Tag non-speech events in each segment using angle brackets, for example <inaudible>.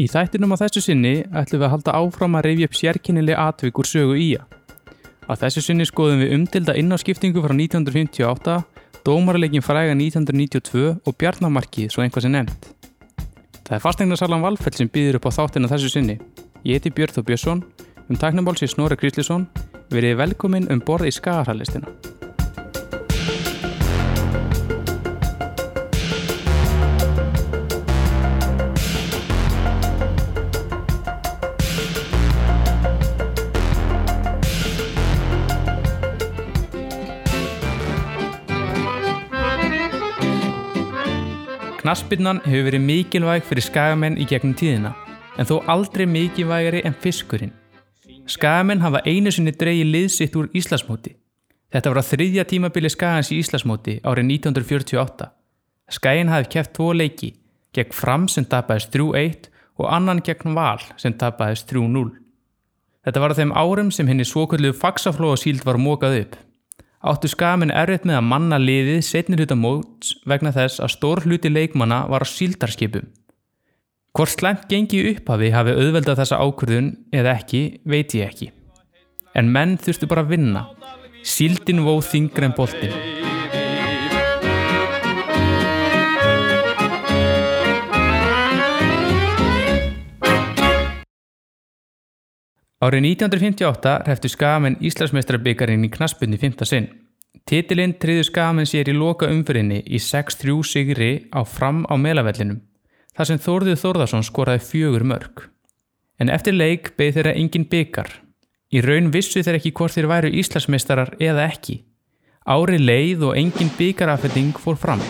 Í þættinum á þessu sinni ætlum við að halda áfram að reyfi upp sérkennileg atvik úr sögu ía. Á þessu sinni skoðum við umtilda innáskiptingu frá 1958, dómarleikin fræga 1992 og bjarnamarkið svo einhvað sem nefnt. Það er fastegnarsalan Valfell sem býður upp á þáttina þessu sinni. Ég heiti Björn Þó Björnsson, um taknabálsi Snorri Krislisson, verið velkomin um borð í skagarhalistina. Knaspinnan hefur verið mikilvæg fyrir skagamenn í gegnum tíðina, en þó aldrei mikilvægari en fiskurinn. Skagamenn hafa einu sinni dreigi liðsitt úr Íslasmóti. Þetta var á þriðja tímabili Skagans í Íslasmóti árið 1948. Skagin hafi kæft tvo leiki, gegn Fram sem tapaðist 3-1 og annan gegn Val sem tapaðist 3-0. Þetta var á þeim árum sem henni svokvöldu faksaflóasíld var mókað upp áttu skamin erfitt með að manna liðið setnir hluta móts vegna þess að stór hluti leikmanna var á síldarskipum. Hvort slæmt gengi upphafi hafi auðveldað þessa ákvörðun eða ekki, veit ég ekki. En menn þurftu bara að vinna. Síldin vóð þingra en boltin. Árið 1958 hreftu Skamenn Íslandsmeistarabyggarinn í knaspunni 5. sinn. Titilinn triðu Skamenn sér í loka umfyrinni í 6-3 sigri á fram á melavellinum, þar sem Þórðið Þórðarsson skoraði fjögur mörg. En eftir leik beði þeirra engin byggar. Í raun vissu þeir ekki hvort þeir væru Íslandsmeistarar eða ekki. Ári leið og engin byggarafetting fór fram.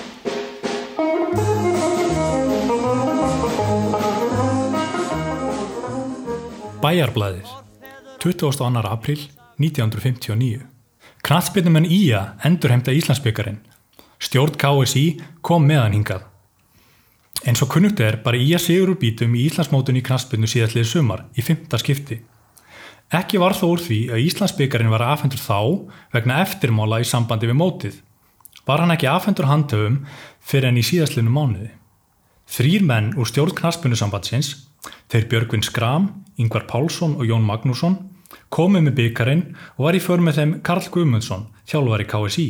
Bæjarblæðir 22. april 1959. Knatsbyrnumenn Ía endurheimta Íslandsbyggarinn. Stjórn KSI kom meðan hingað. En svo kunnugt er bara Ía sigur úr bítum í Íslandsmótun í knatsbyrnu síðastlið sumar í fymta skipti. Ekki var þó úr því að Íslandsbyggarinn var afhendur þá vegna eftirmála í sambandi við mótið. Var hann ekki afhendur handhöfum fyrir enn í síðastlinu mánuði. Þrýr menn úr stjórn knatsbyrnu sambandsins, þeir Björgvin Skram, Yngvar Pálsson og Jón Magnússon komið með byggarinn og var í för með þeim Karl Guðmundsson, þjálfari KSI.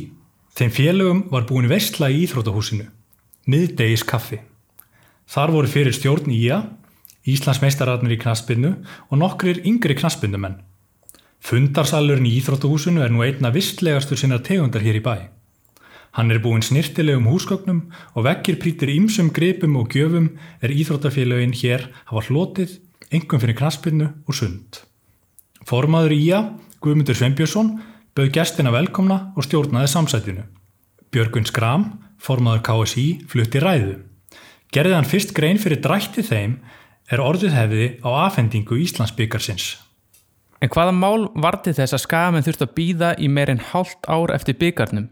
Þeim félögum var búin vestla í Íþrótahúsinu, miðdegis kaffi. Þar voru fyrir stjórn Ía, Íslands meistararnir í knaspinnu og nokkrir yngri knaspinnumenn. Fundarsalurinn í Íþrótahúsinu er nú einna vistlegastur sinna tegundar hér í bæ. Hann er búin snirtilegum húsgögnum og vekkir prítir ímsum gripum og gjöfum er Íþrótafélögin hér hafa hlotið, engum fyrir knaspinnu og sund. Formaður Ía, Guðmundur Sveinbjörnsson, bauð gestina velkomna og stjórnaði samsætinu. Björgun Skram, formaður KSI, flutti ræðu. Gerði hann fyrst grein fyrir drætti þeim er orðið hefði á afhendingu Íslandsbyggarsins. En hvaða mál varti þess að skamenn þurft að býða í meirinn hálft ár eftir byggarnum?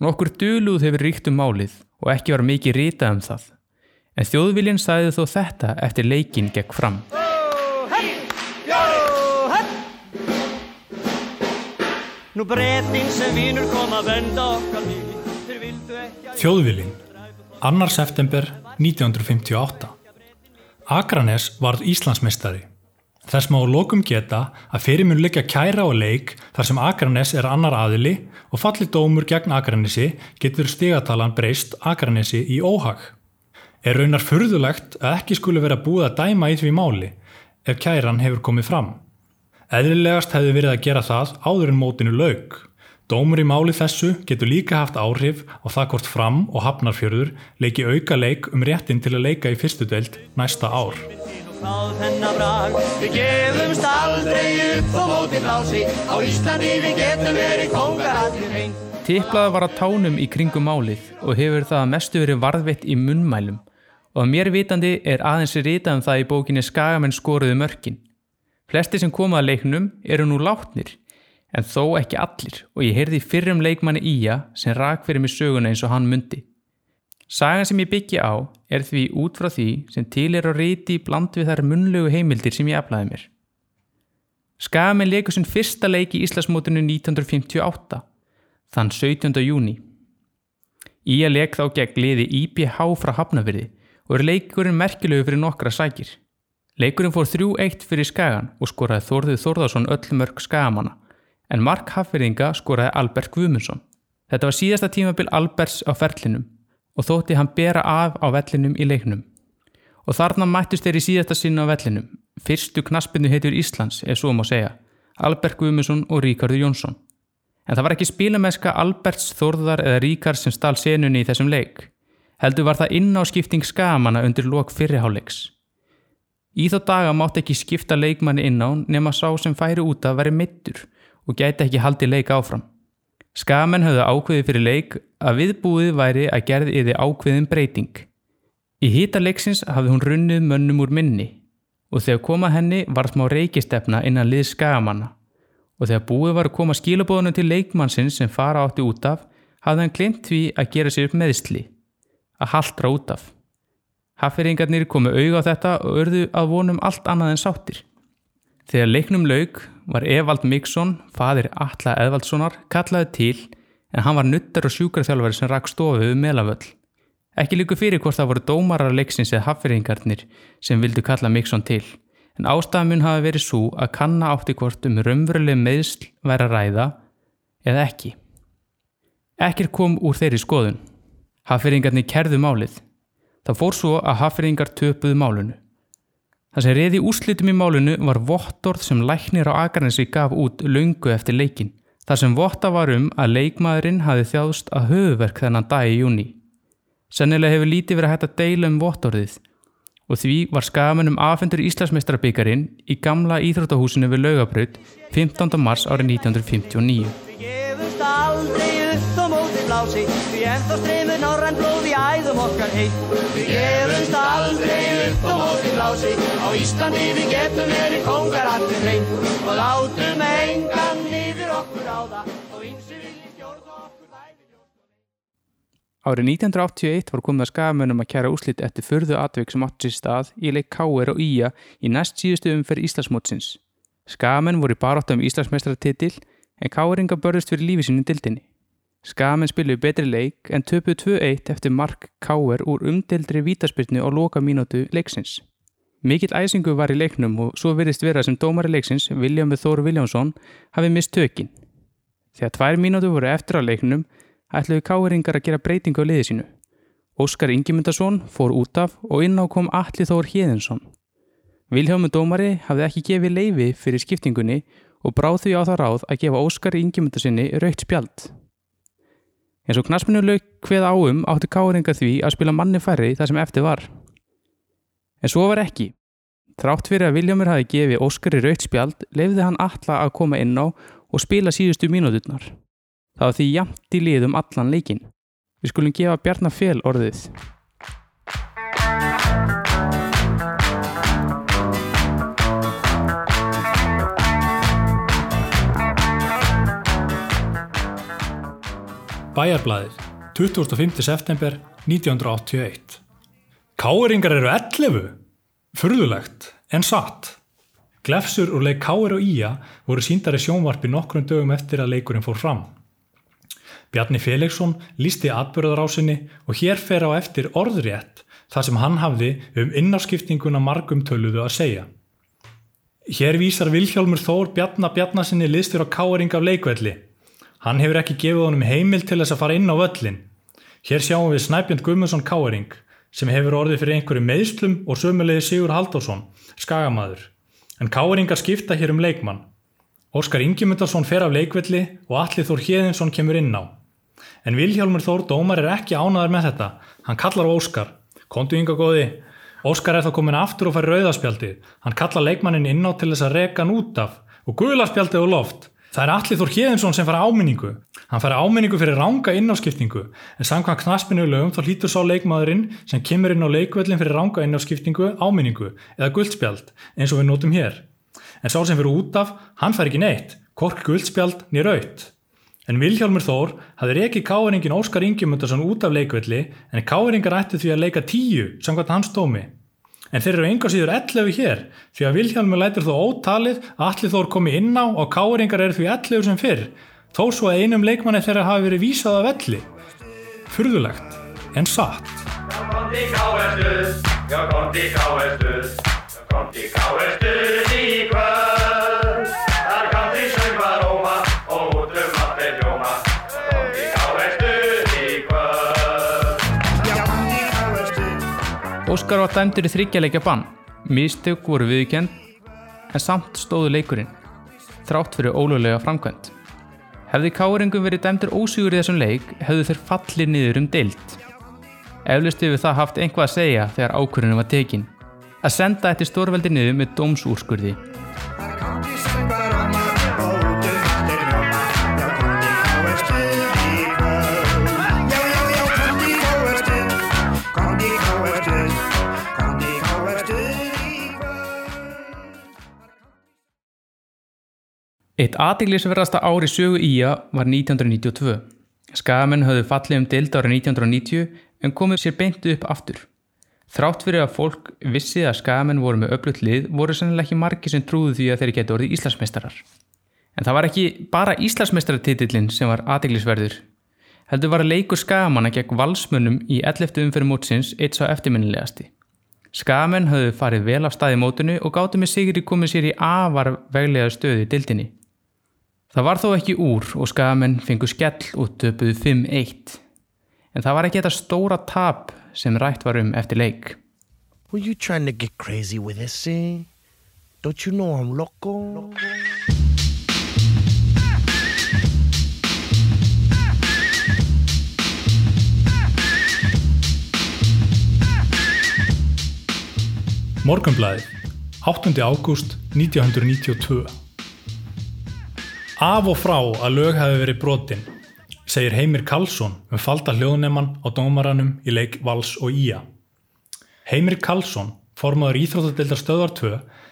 Nokkur dölúð hefur ríkt um málið og ekki var mikið ritað um það. En þjóðviljinn sæði þó þetta eftir leikin gegn fram. Þjóðvilin 2. september 1958 Akranes varð Íslandsmeistari Þess má lokum geta að fyrir mun leggja kæra á leik þar sem Akranes er annar aðili og falli dómur gegn Akranesi getur stigatalan breyst Akranesi í óhag. Er raunar furðulegt að ekki skuli vera búið að dæma í því máli ef kæran hefur komið fram. Eðlilegast hefði verið að gera það áður en mótinu laug. Dómur í máli þessu getur líka haft áhrif á það hvort fram og hafnarfjörður leiki auka leik um réttin til að leika í fyrstu deild næsta ár. Við gefumst aldrei upp á móti blási, á Íslandi við getum verið kongar allir einn. Tiplaða var að tánum í kringum málið og hefur það mestu verið varðveitt í munnmælum og að mér vitandi er aðeins ritað um það í bókinni Skagamenn skoruðu mörkin. Flesti sem koma að leiknum eru nú látnir, en þó ekki allir og ég heyrði fyrrum leikmanni Ía sem rak fyrir mig söguna eins og hann myndi. Sagan sem ég byggja á er því út frá því sem til er á reyti bland við þar munlegu heimildir sem ég aflæði mér. Skagamenn leikur sinn fyrsta leik í Íslasmótinu 1958, þann 17. júni. Ía leik þá gegn liði IPH frá Hafnafyrði og er leikurinn merkilegu fyrir nokkra sækir. Leikurinn fór 3-1 fyrir Skagan og skoraði Þórðið Þórðarsson öll mörg Skagamanna en Mark Hafverðinga skoraði Albert Guðmundsson. Þetta var síðasta tímabil Alberts á ferlinum og þótti hann bera af á vellinum í leiknum. Og þarna mættust þeir í síðasta sinna á vellinum. Fyrstu knaspinu heitur Íslands, ef svo má segja. Albert Guðmundsson og Ríkardur Jónsson. En það var ekki spilameska Alberts, Þórðar eða Ríkar sem stál senunni í þessum leik. Heldur var það inn á skipting skamanna undir lok fyrriháleiks. Í þá daga mátt ekki skipta leikmanni inn á nema sá sem færi út að veri mittur og gæti ekki haldi leik áfram. Skamenn höfðu ákveði fyrir leik að viðbúið væri að gerði yfir ákveðin breyting. Í hýta leiksins hafði hún runnið mönnum úr minni og þegar koma henni var smá reykistefna innan lið skagamanna og þegar búið var að koma skilabóðunum til leikmannsins sem fara átti út af hafði hann glemt því að gera sér upp meðsli, að haldra út af. Hafferingarnir komu auga á þetta og örðu að vonum allt annað en sáttir. Þegar leiknum laug var Evald Mikksson, fadir Alla Eðvaldssonar, kallaði til en hann var nuttar og sjúkarþjálfari sem rakk stofu um meðlavöll. Ekki líku fyrir hvort það voru dómarar leiksins eða haffyringarnir sem vildu kalla Mikksson til, en ástafmun hafi verið svo að kanna átti hvort um raunveruleg meðsl væri að ræða eða ekki. Ekkir kom úr þeirri skoðun. Haffyringarnir kerðu málið. Það fór svo að haffyringar töpuðu málunu. Það sem reyði úslitum í málunu var vottorð sem læknir á Akarnesi gaf út laungu eftir leikin. Það sem votta var um að leikmaðurinn hafi þjáðst að höfuverk þennan dag í júni. Sennilega hefur lítið verið hægt að deila um vottorðið og því var skamunum afhendur Íslandsmeistarabíkarinn í gamla íþróttahúsinu við laugabraut 15. mars árið 1959 blási Því ennþá streymur norrann blóð í æðum okkar heitt Við gefumst aldrei upp á móti blási Á Íslandi við getum verið kongar allir hreint Og látum engan niður okkur á það Og ymsi vilji stjórn og okkur væri Árið 1981 var komið að skafamönum að kæra úslitt eftir förðu atveik sem átti sér stað í leik K.R. og Íja í næst síðustu umferð Íslandsmótsins. Skafamenn voru baráttum Íslandsmestrartitill en K.R.inga börðust fyrir lífi sínum dildinni. Skamen spiluði betri leik en töpuð 2-1 eftir Mark Káer úr umdeldri vítaspyrnu á loka mínútu leiksins. Mikill æsingu var í leiknum og svo virðist vera sem dómari leiksins, Viljámi Þóru Viljámsson, hafi mist tökin. Þegar tvær mínútu voru eftir á leiknum ætluði Káeringar að gera breytingu á liði sínu. Óskar Ingemyndarsson fór út af og inná kom Alli Þór Hjeðinsson. Viljámi dómari hafði ekki gefið leifi fyrir skiptingunni og bráð því á það ráð að gefa Óskar Ingemyndarsinni raukt spjald. En svo knaspinuleg hveð áum átti káringa því að spila manni færri þar sem eftir var. En svo var ekki. Þrátt fyrir að Viljámur hafi gefið Óskari raukt spjald lefði hann alla að koma inn á og spila síðustu mínúturnar. Það var því jamt í liðum allan leikin. Við skulum gefa Bjarnafél orðið. Bæjarblæðir, 25. september 1981. Káeringar eru 11? Furðulegt, en satt. Glefsur úr leik Káer og Ía voru síndari sjónvarpi nokkrum dögum eftir að leikurinn fór fram. Bjarni Felixson lísti atbyrðarásinni og hér fer á eftir orðrétt þar sem hann hafði um innáskiptinguna margum töluðu að segja. Hér vísar Vilhjálmur Þór Bjarnar Bjarnasinni listir á Káering af leikvelli. Hann hefur ekki gefið honum heimil til þess að fara inn á völlin. Hér sjáum við Snæbjörn Guðmundsson Káering sem hefur orðið fyrir einhverju meðslum og sömulegi Sigur Halldórsson, skagamaður. En Káeringar skipta hér um leikmann. Óskar Ingemyndarsson fer af leikvelli og Allir Þór Hjeðinsson kemur inn á. En Vilhjálmur Þór Dómar er ekki ánaður með þetta. Hann kallar á Óskar. Kontu ynga góði. Óskar er þá komin aftur og fær rauðaspjaldi. Hann kallar leikmannin inn á til þess að reka hann út af og guðlarspjaldi á loft. Það er Allir Þór Hjeðinsson sem fara áminningu. Hann fara áminningu fyrir ranga innáskiptingu en samkvæmt knaspinu lögum þá hlýtur sá leikmaðurinn sem kemur inn á leikvellin fyrir ranga innáskiptingu áminningu eða guldspjald eins og við notum hér. En sá sem fyrir út af, hann fær ekki neitt, kork guldspjald nýr aukt. En Vilhjálmur Þór hafði ekki káeringin Óskar Ingemyndarsson út af leikvelli en káeringar ætti því að leika tíu samkvæmt hans dómi. En þeir eru enga síður 11 hér því að Vilhjálmur lætur þó ótalið að allir þór komi inn á og káeringar eru því 11 sem fyrr þó svo að einum leikmanni þeirra hafi verið vísað af velli. Furðulegt en satt. Já, kondi káerstuð, já, kondi káerstuð, Komt í káestuð í kvöld Óskar var dæmdur í þryggjarleikja bann. Mistök voru viðkend en samt stóðu leikurinn. Þrátt fyrir ólöglega framkvæmt. Hefði káringum verið dæmdur ósigur í þessum leik hefðu þeir fallið niður um deilt. Eflust hefur það haft einhvað að segja þegar ákvörðunum var tekin. Að senda eftir stórveldi niður með dómsúrskurði. Eitt aðeglisverðasta ári sögu Ía var 1992. Skagamenn höfðu fallið um deild ára 1990 en komið sér beint upp aftur. Þrátt fyrir að fólk vissi að skagamenn voru með öflugt lið voru sennilega ekki margi sem trúðu því að þeir geti orðið Íslandsmeistarar. En það var ekki bara Íslandsmeistaratitillin sem var aðeglisverður. Heldur var að leikur skagamanna gegn valsmönnum í 11. umfyrir mótsins eitt sá eftirminnilegasti. Skagamenn höfðu farið vel af staði mótinu og gáttu með sigri komið sér í afar veglega stöðu dildinni. Það var þó ekki úr og skagamenn fengu skell og töpuðu 5-1. En það var ekki þetta stóra tap sem rætt var um eftir leik. Were you trying to get crazy with this, eh? Don't you know I'm loco? Morgunblæði, 8. ágúst 1992 Af og frá að lög hafi verið brotin, segir Heimir Karlsson um falda hljóðnemann á dómaranum í leik Vals og Ía. Heimir Karlsson, formaður Íþróttadeildar stöðvar 2,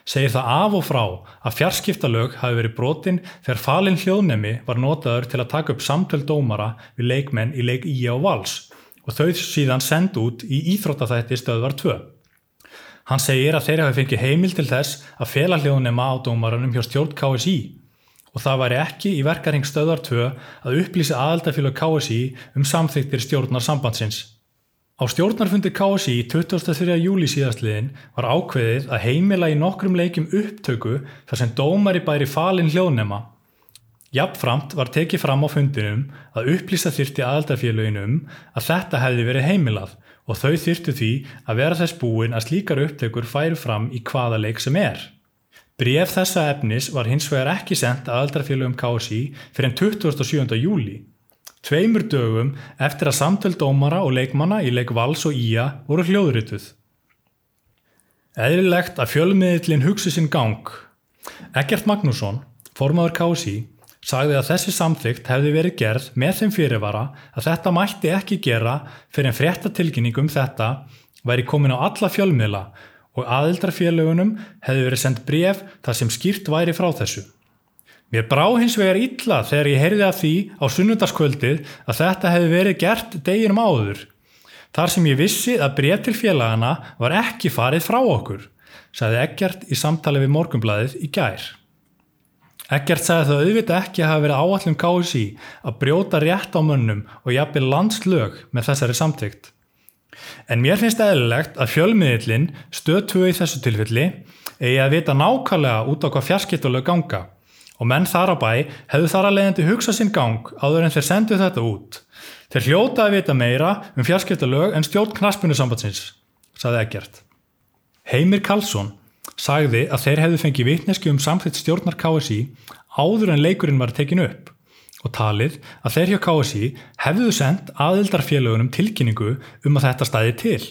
segir það af og frá að fjarskiptalög hafi verið brotin þegar falin hljóðnemi var notaður til að taka upp samtöl dómara við leikmenn í leik Ía og Vals og þau síðan send út í Íþróttaþætti stöðvar 2. Hann segir að þeir hafi fengið heimil til þess að fela hljóðnema á dómaranum hjá stjórn KSI og það væri ekki í verkaring stöðar 2 að upplýsa aðaldafélag KSI um samþyktir stjórnar sambandsins. Á stjórnarfundi KSI 23. júli síðastliðin var ákveðið að heimila í nokkrum leikim upptöku þar sem dómari bæri falin hljóðnema. Jafnframt var tekið fram á fundinum að upplýsa þyrti aðaldafélagin um að þetta hefði verið heimilað og þau þyrtu því að vera þess búin að slíkar upptökur færu fram í hvaða leik sem er. Bréf þessa efnis var hins vegar ekki sendt að aldrafélögum KSI fyrir enn 27. júli. Tveimur dögum eftir að samtöl dómara og leikmanna í leik Vals og Ía voru hljóðrituð. Eðlilegt að fjölmiðlinn hugsi sinn gang. Egert Magnússon, formaður KSI, sagði að þessi samþygt hefði verið gerð með þeim fyrirvara að þetta mætti ekki gera fyrir en fréttatilkynning um þetta væri komin á alla fjölmiðla og aðildarfélögunum hefði verið sendt bref þar sem skýrt væri frá þessu. Mér brá hins vegar illa þegar ég heyrði af því á sunnundaskvöldið að þetta hefði verið gert deginum áður. Þar sem ég vissi að bref til félagana var ekki farið frá okkur, sagði Eggert í samtali við Morgunblæðið í gær. Eggert sagði það auðvitað ekki að hafa verið áallum KSI að brjóta rétt á mönnum og jafnvel landslög með þessari samtíkt. En mér finnst eðlilegt að fjölmiðlinn stöðtögu í þessu tilfelli eigi að vita nákvæmlega út á hvað fjarskiptalög ganga og menn þar á bæ hefðu þar að leiðandi hugsa sinn gang áður en þeir sendu þetta út. Þeir hljóta að vita meira um fjarskiptalög en stjórn knaspinu sambandsins, saði Eggert. Heimir Karlsson sagði að þeir hefðu fengið vitneski um samþitt stjórnar KSI áður en leikurinn var tekin upp og talið að þeir hjá KSI hefðu sendt aðildarfélagunum tilkynningu um að þetta stæði til.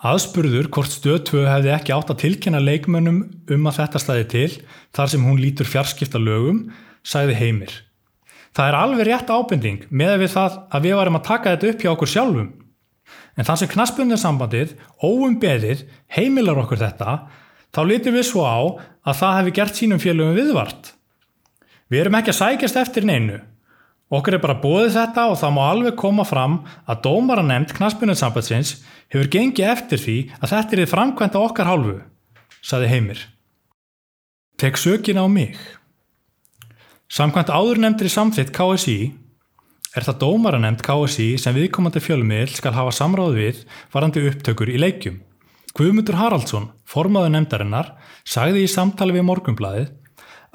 Aðspurður hvort stöð 2 hefði ekki átt að tilkynna leikmönnum um að þetta stæði til þar sem hún lítur fjarskipta lögum, sagði Heimir. Það er alveg rétt ábending með við það að við varum að taka þetta upp hjá okkur sjálfum. En það sem knaspunninsambandið, óum beðið, heimilar okkur þetta, þá litur við svo á að það hefði gert sínum félögum viðvart. Við erum ekki að sækjast eftir neinu. Okkur er bara bóðið þetta og það má alveg koma fram að dómara nefnd knaspuninsambandsins hefur gengið eftir því að þetta er framkvæmt á okkar hálfu, saði Heimir. Tek sökin á mig. Samkvæmt áður nefndri samþitt KSI er það dómara nefnd KSI sem viðkomandi fjölmiðl skal hafa samráð við varandi upptökur í leikjum. Guðmundur Haraldsson, formaður nefndarinnar, sagði í samtali við morgunblæðið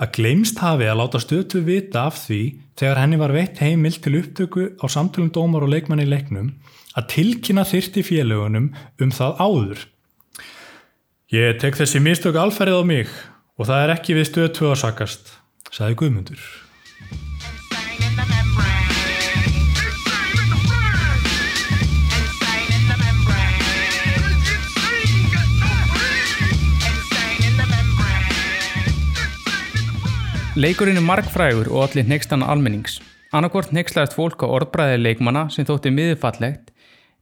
að gleymst hafi að láta stötu vita af því þegar henni var veitt heimil til upptöku á samtölum dómar og leikmanni í leiknum að tilkynna þyrti félagunum um það áður. Ég tek þessi mistök alferðið á mig og það er ekki við stötu að sakast, sagði Guðmundur. Leikurinn er margfrægur og allir nextana almennings. Annarkvort nexlaðist fólk á orðbræði leikmanna sem þótti miðurfallegt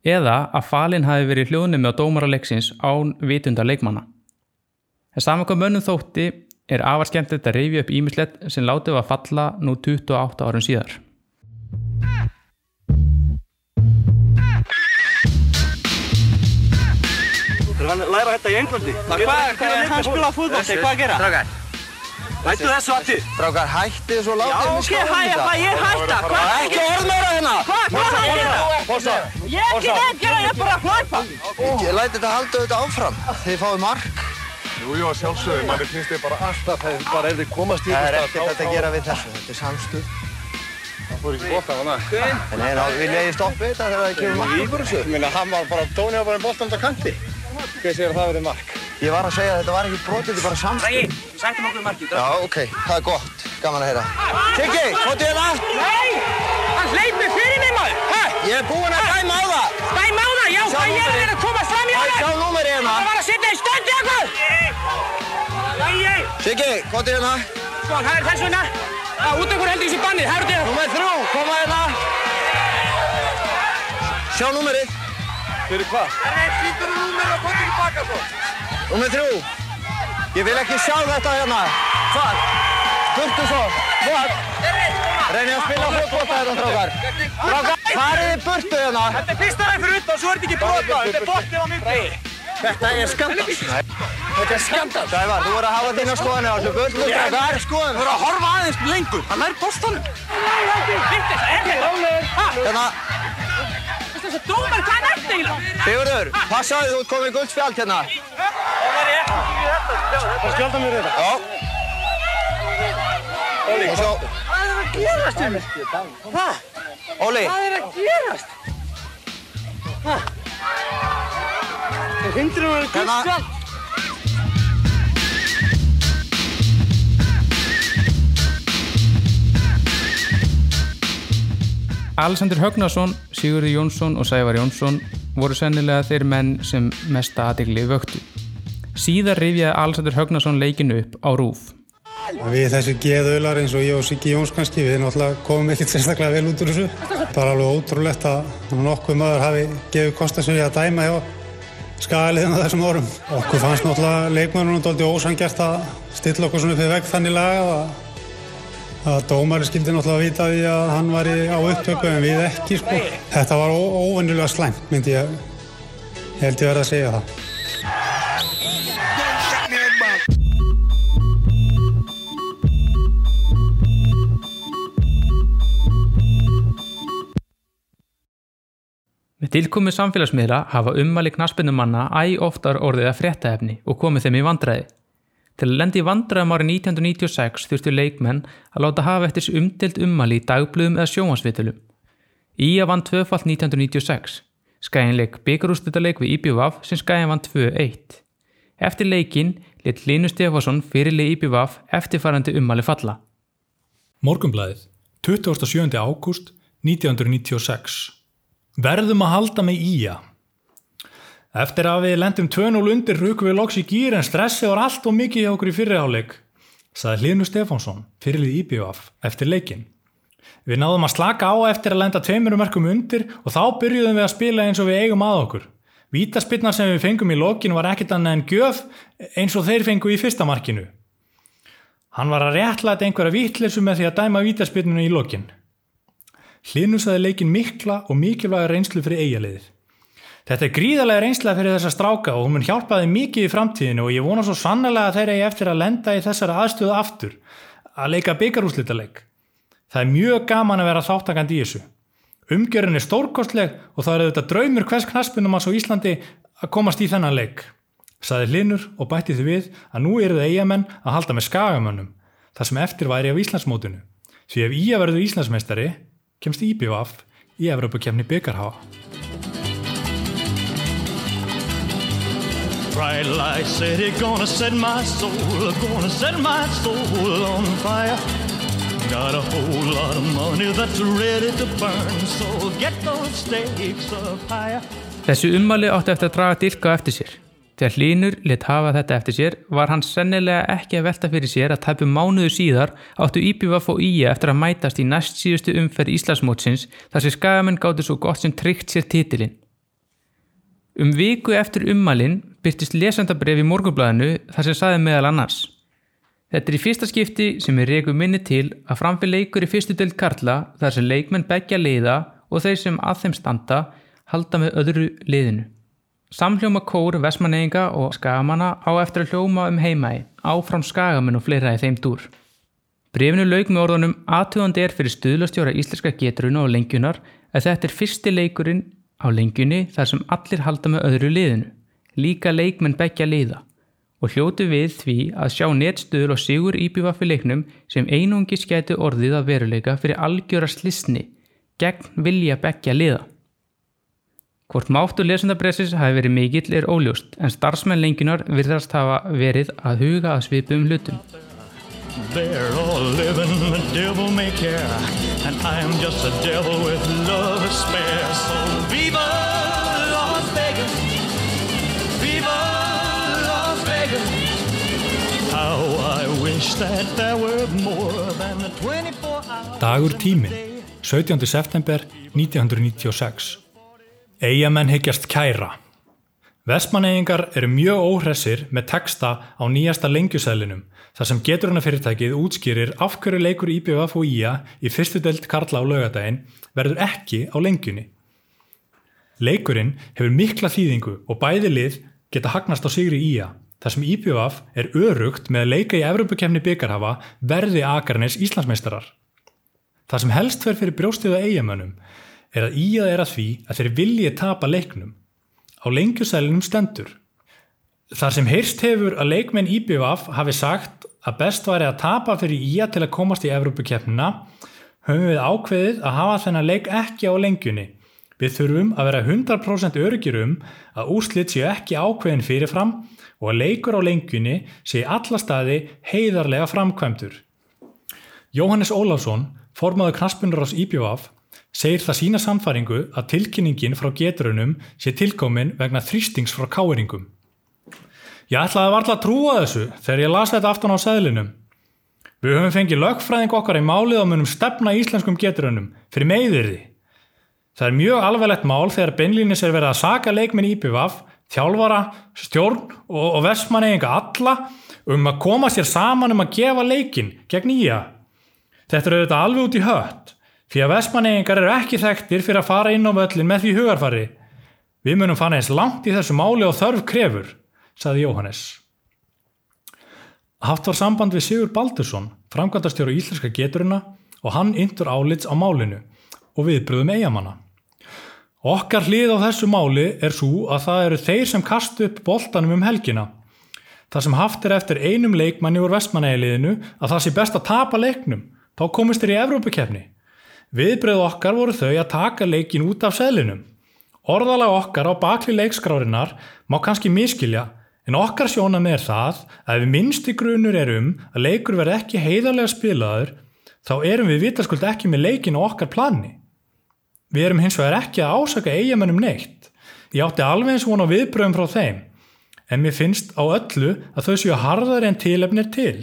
eða að falinn hafi verið hljóðnumi á dómaraleiksins án vitunda leikmanna. En saman hvað mönnum þótti er afar skemmt þetta reyfi upp ímislegt sem látið var falla nú 28 árum síðar. Læra þetta í Englandi. Hvað, hvað er hann spila fútbolti? Hvað að gera? Hættu þessu aftur. strákar, hættið svo Já, látið mig ok, skála hæ, þetta. hvað ég hætta? Hvað er Ekki orð meira hérna! Hvað, hvað er að gera? Fossa, Ég er ekki gera, ég er bara að hlæpa. ég læti þetta halda þetta áfram. Þið fáið mark. Jú, jú, að sjálfsögðu, manni finnst þið bara alltaf þegar bara ef þið komast í Það er ekkert stað, að gera við þessu. Þetta er samstuð. Það fór ekki bótt af hana. En ég það? Ég. Hver segir að það verið mark? Ég var að segja að þetta var ekki brotið, þetta er bara samstuð. Sættum okkur í markið. Já, ok, það er gott. Gaman að heyra. Siggi, hvað er það? Nei, hann hleypur fyrir mig maður. Hæ, Ég er búinn að dæma á það. dæm á það, já, hvað ég er að komast fram í Sjá honum. númerið hérna. Það var að setja í stöndi eitthvað. Æi, Siggi, hvað er hérna? sko, það er þess vegna. Það út okkur heldur í þessu bannið, það eru þetta. Númer koma hérna. Sjá númerið. Fyrir hvað? Númer þrjú. Ég vil ekki sjá þetta hérna. Hvað? Burtu svo. Hvað? Reynið að spila fótbolta hérna, strákar. Strákar, farið þið burtu hérna. Þetta er fyrsta ræð fyrir utan, svo er þetta ekki brota, þetta er boltið á myndi. Þetta er skandal. Þetta er skandal. Sævar, þú voru að hafa þína skoðanir á þessu burtu, strákar. Skoðan. Þú voru að horfa aðeins lengur, hann er boltanum. Vittis, er þetta? Þessi dómar, hvað er þetta eiginlega? Sigurður, passaði þú ert komið í guldspjald hérna. Það skjálta mér þetta. Já. Og svo, Hvað er að gerast hérna? Hvað? Óli, Hvað er að gerast? Hæ? Það hindur hún að vera Hérna. guldspjald. Alexander Högnason, Sigurði Jónsson og Sævar Jónsson voru sennilega þeir menn sem mesta aðegli vöktu. Síðar rifjaði Alexander Högnason leikinu upp á rúf. Við þessi geðaular eins og ég og Siggi Jóns kannski, við náttúrulega komum ekkert sérstaklega vel út úr þessu. Það er alveg ótrúlegt að nokkuð maður hafi gefið kostasögi að dæma hjá skaliðin á þessum árum. Okkur fannst náttúrulega leikmannunum doldið ósangjart að stilla okkur svona upp við vegg þannig lagað að, að dómari skildi náttúrulega að vita því að hann var á upptöku en við ekki sko. Þetta var óvennilega slæmt myndi ég, ég held ég verið að segja það. Með tilkomi samfélagsmiðla hafa ummæli knaspinnumanna æ oftar orðið að fréttaefni og komið þeim í vandræði. Til að lendi vandræðum árið 1996 þurftu leikmenn að láta hafa eftir þessi umdelt ummæli í dagblöðum eða sjónvarsvitilum. Ía vann tvöfalt 1996. Skæin leik byggarústutaleik við IBVF sem Skæin vann 2-1. Eftir leikin lit Linus Stefánsson fyrirlið IBVF eftirfarandi ummæli falla. Morgunblæðið, 27. ágúst 1996. Verðum að halda með ía. Eftir að við lendum 2-0 undir rukum við loks í gýr en stressi var allt og mikið hjá okkur í fyrirháleik, saði Hlinu Stefánsson, fyrirlið IBF, eftir leikin. Við náðum að slaka á eftir að lenda tveimur merkum undir og þá byrjuðum við að spila eins og við eigum að okkur. Vítaspilna sem við fengum í lokin var ekkit annað en gjöf eins og þeir fengu í fyrsta markinu. Hann var að réttlæta einhverja vittleysu með því að dæma vítaspilnuna í lokin. Hlinu saði leikin mikla og mikilvæga reynslu fyrir eigaliðið. Þetta er gríðarlega reynsla fyrir þessa stráka og hún mun hjálpaði mikið í framtíðinu og ég vona svo sannlega að þeir eigi eftir að lenda í þessari aðstöðu aftur, að leika byggarúslítaleik. Það er mjög gaman að vera þáttakandi í þessu. Umgjörun er stórkostleg og það er auðvitað draumur hvers knaspunum á Íslandi að komast í þennan leik. saði Hlinur og bætti því við að nú eru það eigamenn að halda með skagamönnum, þar sem eftir væri af Íslandsmótinu. Því ef Ía verður Íslandsmeistari, kemst IBVF í Evropakefni byggarhafa. Bright light city, gonna set my soul, gonna set my soul on fire. Got a whole lot of money that's ready to burn, so get those stakes up higher. Þessi ummali átti eftir að draga dilka á eftir sér. Þegar Hlynur lit hafa þetta eftir sér var hann sennilega ekki að velta fyrir sér að tæpu mánuðu síðar áttu Íbjöfaf og Ía eftir að mætast í næst síðustu umferð Íslandsmótsins þar sem skagamenn gáttu svo gott sem tryggt sér titilinn. Um viku eftir ummalinn byrtist lesendabref í morgunblæðinu þar sem saði meðal annars. Þetta er í fyrsta skipti sem er reyku minni til að framfyrir leikur í fyrstu deild Karla þar sem leikmenn begja leiða og þeir sem að þeim standa halda með öðru liðinu. Samhljóma kór, vesmaneyinga og skagamanna á eftir að hljóma um heimægi, áfram skagamenn og fleira í þeim dúr. Brefinu lauk með orðunum aðtöðandi er fyrir stuðlastjóra íslenska geturuna og lengjunar að þetta er fyrsti leikurinn á lengjunni þar sem allir halda með öðru liðinu, líka leikmenn begja liða og hljótu við því að sjá netstuður og sigur íbjöfafi leiknum sem einungi skæti orðið að veruleika fyrir algjöra slisni gegn vilja begja liða. Hvort máttu lesendapressis hafi verið mikill er óljóst en starfsmenn lenginar virðast hafa verið að huga að svipum hlutum. They're all living, the devil may care, and I am just a devil with love to spare. So viva Dagur tíminn, 17. september 1996. Eyjamenn hyggjast kæra. Vestmaneyingar eru mjög óhressir með texta á nýjasta lengjusælinum þar sem geturunafyrirtækið útskýrir af hverju leikur IBF og IA í fyrstu delt Karla á laugadaginn verður ekki á lengjunni. Leikurinn hefur mikla þýðingu og bæði lið geta hagnast á sigri IA þar sem IBF er örugt með að leika í Evropakefni byggarhafa verði Akarnes Íslandsmeistarar. Það sem helst verð fyrir brjóstiðu eigamönnum er að íað er að því að þeir viljið tapa leiknum. Á lengjusælinum stendur. Þar sem heyrst hefur að leikmenn IBVF hafi sagt að best væri að tapa fyrir íað til að komast í Evrópukeppnina, höfum við ákveðið að hafa þennan leik ekki á lengjunni. Við þurfum að vera 100% öryggir um að úrslit séu ekki ákveðin fyrirfram og að leikur á lengjunni séu alla staði heiðarlega framkvæmdur. Jóhannes Ólafsson, formaður knaspunur ás IBVF, segir það sína samfæringu að tilkynningin frá geturunum sé tilkomin vegna þrýstings frá káeringum. Ég ætlaði varla að trúa þessu þegar ég las þetta aftan á seðlinum. Við höfum fengið lögfræðing okkar í málið og munum stefna íslenskum geturunum fyrir meðirði. Það er mjög alveglegt mál þegar beinlýnis er verið að saka leikminn IPVAF, þjálfara, stjórn og, og vestmanneyinga alla um að koma sér saman um að gefa leikin gegn nýja. Þetta er auðvitað alveg út í hött. Því að vestmanneyingar eru ekki þekktir fyrir að fara inn á völlin með því hugarfari. Við munum fann eins langt í þessu máli og þörf krefur, saði Jóhannes. Haft var samband við Sigur Baldursson, framkvæmdastjóru íslenska geturina og hann yndur álits á málinu og viðbröðum eigamanna. Okkar hlið á þessu máli er svo að það eru þeir sem kastu upp boltanum um helgina. Það sem haft er eftir einum leikmanni úr vestmanneyliðinu að það sé best að tapa leiknum, þá komist þeir í Evrópukefni. Viðbröð okkar voru þau að taka leikin út af seðlinum. Orðalag okkar á bakli leikskrárinar má kannski miskilja, en okkar sjónam er það að ef minnsti grunur er um að leikur verð ekki heiðarlega spilaður, þá erum við vitaskuld ekki með leikin á okkar plani. Við erum hins vegar ekki að ásaka eigamennum neitt. Ég átti alveg eins vona viðbröðum frá þeim, en mér finnst á öllu að þau séu harðar en tilefnir til.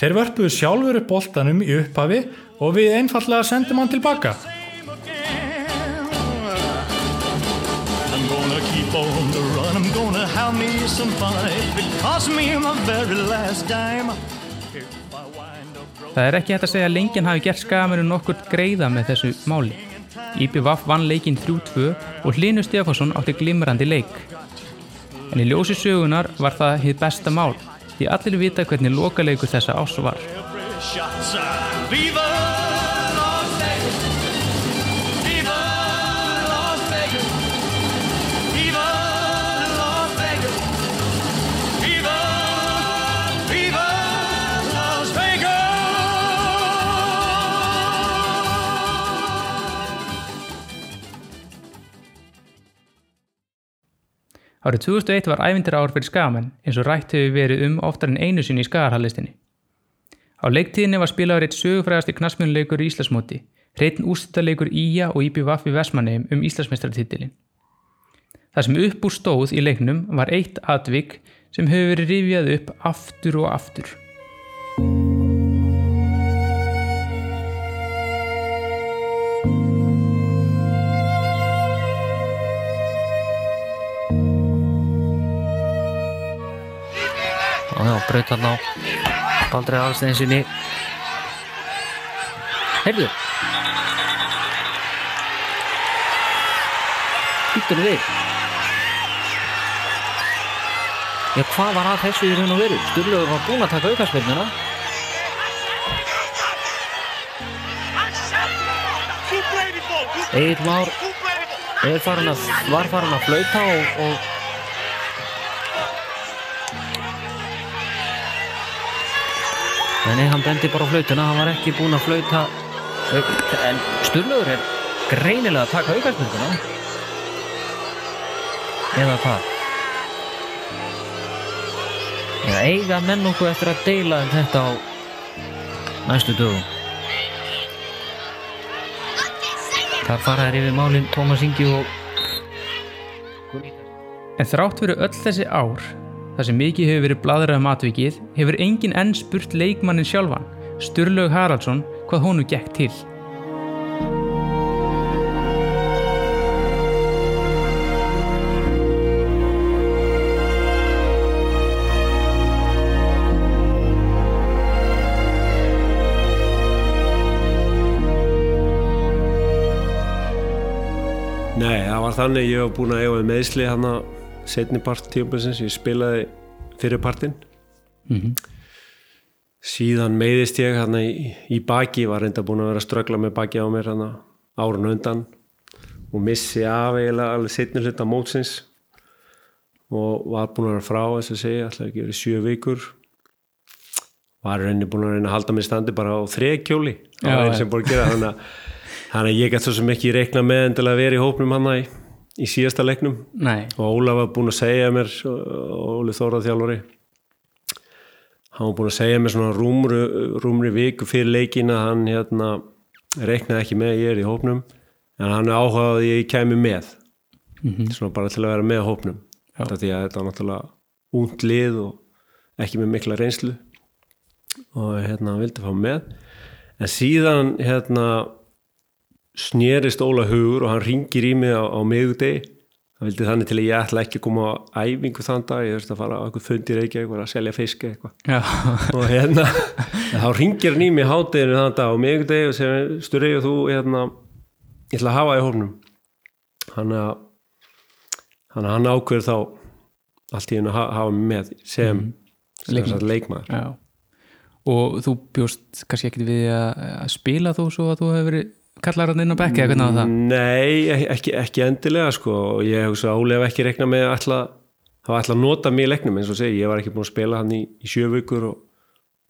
Þeir vörpuðu sjálfur upp boltanum í upphafi og við einfallega sendum hann tilbaka. Það er ekki hægt að segja að lengjan hafi gert skagamennum nokkur greiða með þessu máli. IBVF vann leikinn 3-2 og Hlynur Stefánsson átti glimrandi leik. En í ljósi sögunar var það hitt besta mál, því allir vita hvernig lokaleikur þessa ás var. Árið 2001 var ævindir ár fyrir skagamenn eins og rætt hefur verið um oftar en einu sinni í skagarhallistinni. Á leiktíðinni var spilaður eitt sögufrægasti knastmjönuleikur í Íslasmóti, hreitn úrstættarleikur Ía og IPVF í Vestmanneum um Íslasmestratitilin. Það sem upp úr stóð í leiknum var eitt atvik sem hefur verið rifjað upp aftur og aftur. Og já, braut hann á Baldri Aðalsteinsinni heyrðu. Nú við. Já, hvað var að þessu í raun og veru? Sturlaugur var búinn að taka aukaspilnuna Egil Már er farin að, var farin að flauta og, og Nei, nei, hann bendi bara á flautuna, hann var ekki búinn að flauta en Sturlaugur er greinilega að taka aukaspilnuna eða hvað? Eða eiga menn okkur eftir að deila um þetta á næstu dögum Þar fara þær yfir málinn Tómas Ingi og En þrátt fyrir öll þessi ár, þar sem mikið hefur verið bladrað um atvikið, hefur engin enn spurt leikmannin sjálfan, Sturlaug Haraldsson, hvað honum gekk til. Nei, það var þannig ég var búinn að eiga meðsli hann að setni part tíumbilsins, ég spilaði fyrir partinn Mhm. síðan meiðist ég hann í, í baki, var reynda búinn að vera að ströggla með baki á mér hann árun undan og missi af eiginlega alveg setni hluta mótsins og var búinn að vera frá þess að segja, alltaf ekki verið sjö vikur var reyni búinn að reyna að halda mér standi bara á þrekjóli já. einn sem búinn að gera þannig að að ég gæti svo sem ekki reikna með endilega að vera í hópnum hann í, í síðasta leiknum. Nei. og Ólaf var búinn að segja mér Óli Þórað þjálfari hann var búinn að segja mér svona rúmri, rúmri viku fyrir leikin að hann hérna, reiknaði ekki með ég er í hópnum en hann er áhugað að ég kæmi með. Mhm. svona bara til að vera með hópnum. Þetta var náttúrulega út lið og ekki með mikla reynslu. Og hérna hann vildi fá með. En síðan hérna snerist Óla hugur og hann ringir í mig á, á miðugdegi það vildi þannig til að ég ætla ekki að koma á æfingu þann dag, ég þurfti að fara á eitthvað fundir eitthvað að selja fiski eitthvað og hérna þá ringir hann í mig hátteginu þann dag á miðugdegi og segir Sturri og þú hérna, ég ætla að hafa í hófnum hann að hann, hann ákveður þá allt í hennu að ha- hafa mig með sem, sem Leikmaður. leikmaður. Já. Og þú bjóst kannski ekkit við að, að spila þú svo að þú hefur verið kallar hann inn á bekki eða hvernig var það? Nei, ekki, ekki endilega sko. Og ég að hef ekki reiknað með að ætla, hafa ætla að nota mig í leiknum eins og segi, ég var ekki búin að spila hann í, í sjö vikur og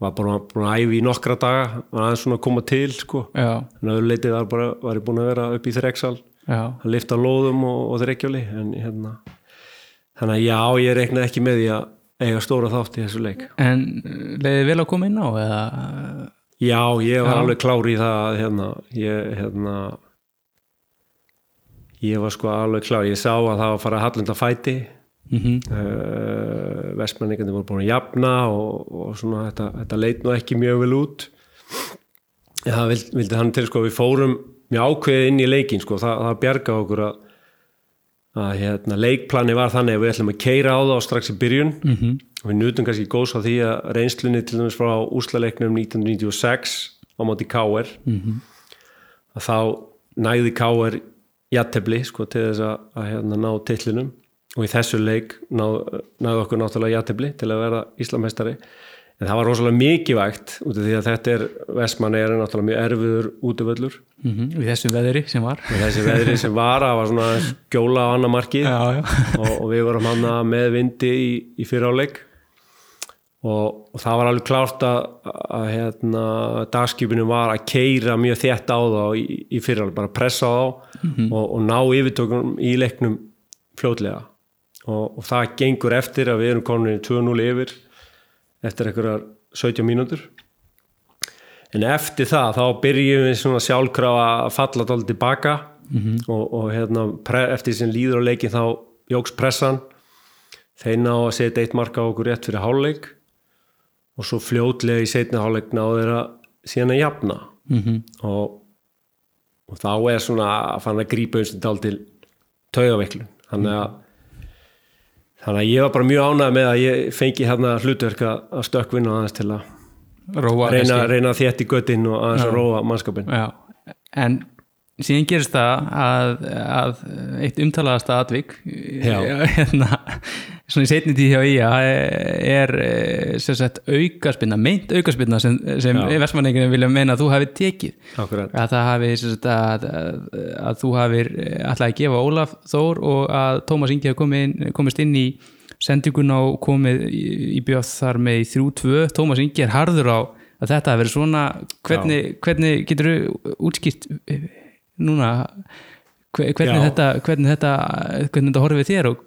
var bara búin að æfi í nokkra daga, var aðeins svona að koma til sko, en öðru leitið var bara var ég búin að vera upp í þreksal. Að lifta lóðum og, og þrekjóli en hérna þannig að já, ég reiknaði ekki með því að eiga stóra þátt í þessu leik. En leiði vel að koma inn á eða? Já, ég var Já. alveg klár í það að, hérna, ég, hérna ég var sko alveg klár ég sá að það var að fara að hallunda fæti Mhm. uh, vestmenningandi voru búin að jafna og, og svona þetta, þetta leit nú ekki mjög vel út það vildi, vildi hann til sko við fórum mjög ákveðið inn í leikin sko, það, það bjarga okkur að, að hérna, leikplani var þannig að við ætlum að keira á það strax í byrjun Mhm. og við nutum kannski góðs á því að reynslunni til dæmis frá úslaleiknum 1996 á móti K.R. Mhm. að þá næði K.R. jattefli sko til þess að, að hérna, ná tillinum og í þessu leik náð, náði okkur náttúrulega jattefli til að vera Íslamestari en það var rosalega mikilvægt út af því að þetta er Vestmann er náttúrulega mjög erfiður útivöllur Mhm. Í þessu veðri sem var? og þessi veðri sem var það var svona skjóla á annar markið Já, já. og, og við vorum hann með vindi í, í fyriráleik og, og það var alveg klárt að, að hérna, dagskipinu var að keira mjög þétt á þá í, í fyriráleik, bara pressa á þá Mhm. og, og ná yfirtökum í leiknum fljótlega og, og það gengur eftir að við erum komin í 2-0 yfir eftir einhverjar 17 mínútur en eftir það þá byrjum við svona sjálfkrafa að falla dálítið tilbaka Mhm. og, og hérna, eftir sem líður á leikin þá jóks pressan þeir ná að setja eitt marka á okkur rétt fyrir hálfleik og svo fljótlega í setni hálfleik náðu þeir að síðan að jafna. Mhm. og, og þá er svona að fann að grípa eins og dál til taugaveiklun. Þannig að þannig að ég var bara mjög ánægð með að ég fengi hérna hlutverk að að stökkvinna aðeins til að Róa reyna, reyna þétt í göttin og aðeins að Já. róa mannskapin Já, en síðan gerist það að, að eitt umtalaðasta atvik Já. <laughs> hérna, svona í setni tíð hjá IA er eh, sagt aukaspinna, meint aukaspinna sem, sem Já. vestmanninginu vilja meina að þú hafi tekið Akkurat. að það hafi sagt, að, að, að þú hafir alltaf að gefa Ólaf Þór og að Tómas Ingi hafi komist inn í sendinguna og komið í, í bjöð þar með í 3-2 Tómas Ingi er harður á að þetta hafi verið svona hvernig, hvernig getur þú útskýrt eh, núna hve- hvernig þetta, hvernig þetta hvernig þetta horfið þér og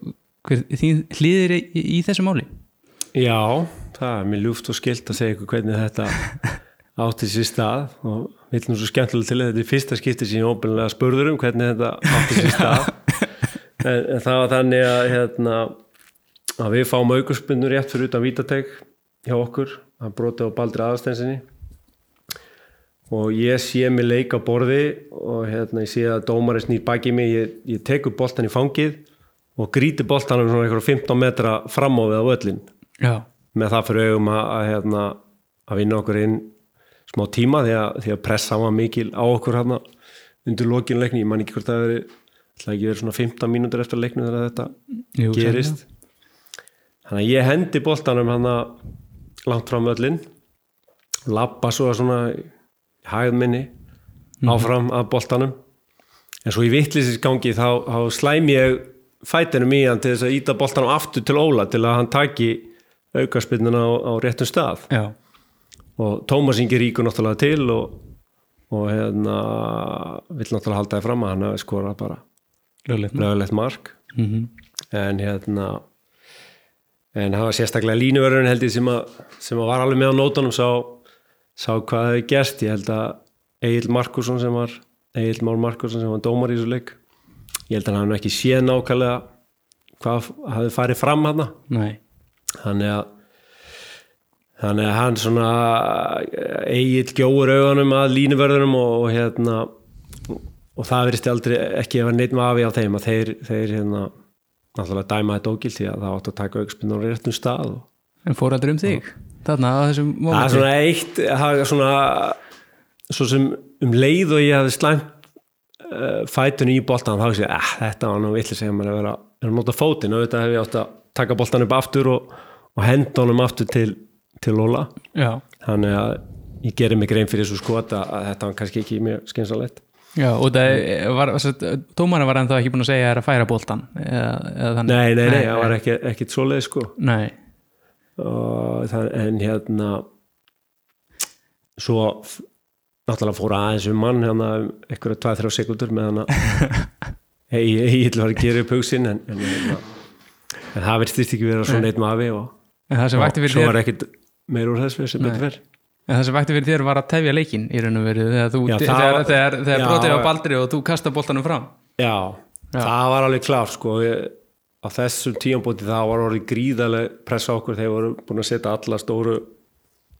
þín hlýðir í, í þessu máli? Já, það er mér ljúft og skilt að segja ykkur hvernig þetta <laughs> átti sér stað og vil nú svo skemmtilega til að þetta er fyrsta skipti sem ég óbyrjulega spurður um hvernig þetta átti sér <laughs> stað. En, en það var þannig að hérna, að við fáum aukurspunnur rétt fyrir utan vítateg hjá okkur að broti á Baldri aðasteinsinni og ég sé mig leik á borði og hérna ég sé að dómari snýr baki mig. Ég, ég tekur boltan í fangið og gríti boltan um svona einhverjum 15 metra fram á við á völlin Já. með það fyrir augum að, að, hérna, að vinna okkur inn smá tíma því að, því að pressa var mikil á okkur hérna undir lokinu leikni, ég man ekki hvort það veri ætla ekki verið svona 15 mínútur eftir leiknu þegar þetta Jú, gerist. Þannig að ég hendi boltanum hann langt fram völlin lappa svo svona hægð minni áfram að boltanum en svo í vittlisins gangi þá, þá slæm ég fætinum í hann til þess að íta boltanum aftur til Óla til að hann taki aukarspinnuna á, á réttum stað Já. og Tómas Ingi ríkur náttúrulega til og, og hérna vill náttúrulega halda það fram að hann hafi skorað bara Löglegt mark. mark Mhm. en hérna en það var sérstaklega línuverðurinn held ég sem að, sem að var alveg með á nótunum sá, sá hvað hefði gerst ég held að Egil Markusson sem var Egil Már Markusson sem var dómar í þessu leik ég held að hann ekki séð nákvæmlega hvað hafði farið fram hann þannig að þannig að hann svona Egil gjóur augunum að línuverðunum og, og hérna og það verðist aldrei ekki að vera neitt mafi á þeim að þeir, þeir hérna náttúrulega dæma þetta ógilt því að það átt að taka aukspinn á réttum stað og En fóraldur um þig? Þarna á þessum það er svona eitt það er svona svo sem um leið og ég hafði slæmt uh, fætun í boltan þá sé ég að þetta var nú villi segja maður að vera að nota fótinn. Og þetta hef ég átt að taka boltan upp aftur og, og henda honum aftur til, til Lola. Já. þannig að ég gerir mig grein fyrir þessu skota að þetta var kannski ekki mjög skynsalegt Já, og það var, var ennþá ekki búin að segja að færa boltan eða, eða þannig. Nei, nei, nei, það var ekki, ekkit svoleið sko. Nei. En hérna svo náttúrulega fór aðeins um mann hérna um einhverja 2-3 sekundur með hann að <laughs> ég ætla að gera upp hugsin en, en, en, en það verðist ekki vera svona eitt mafi og, og svo þér- var ekkit meir úr þess sem betur fer En það sem vakti fyrir þér var að tefja leikinn í raun og veru þegar, þegar, þegar, þegar brotið á baldri og þú kasta boltanum fram. Já, Já. það var alveg klart sko. Ég, á þessum tíambóti það var orðið gríðarlega pressa okkur þegar voru búin að setja alla stóru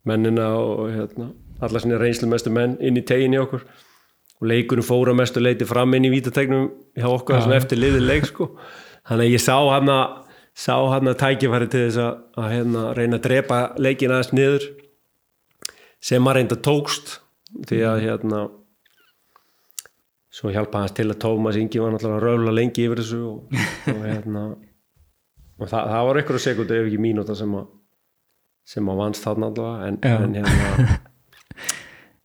mennina og hérna, alla sinni reynslu mestu menn inn í tegin í okkur. Og leikunum fóra mestu leiti fram inn í vítategnum hjá okkur sem eftir liðið leik sko. Þannig að ég sá hann að sá hann að tækifæri til þess að, að hérna, reyna að drepa leikin aðeins niður sem að reynda tókst því að hérna svo hjálpa hans til að Tómas Ingi var náttúrulega að röfla lengi yfir þessu og, <laughs> og hérna og það, það var einhverju sekundu ef ekki mínúta sem að sem að vannst þarna allavega en, en hérna <laughs>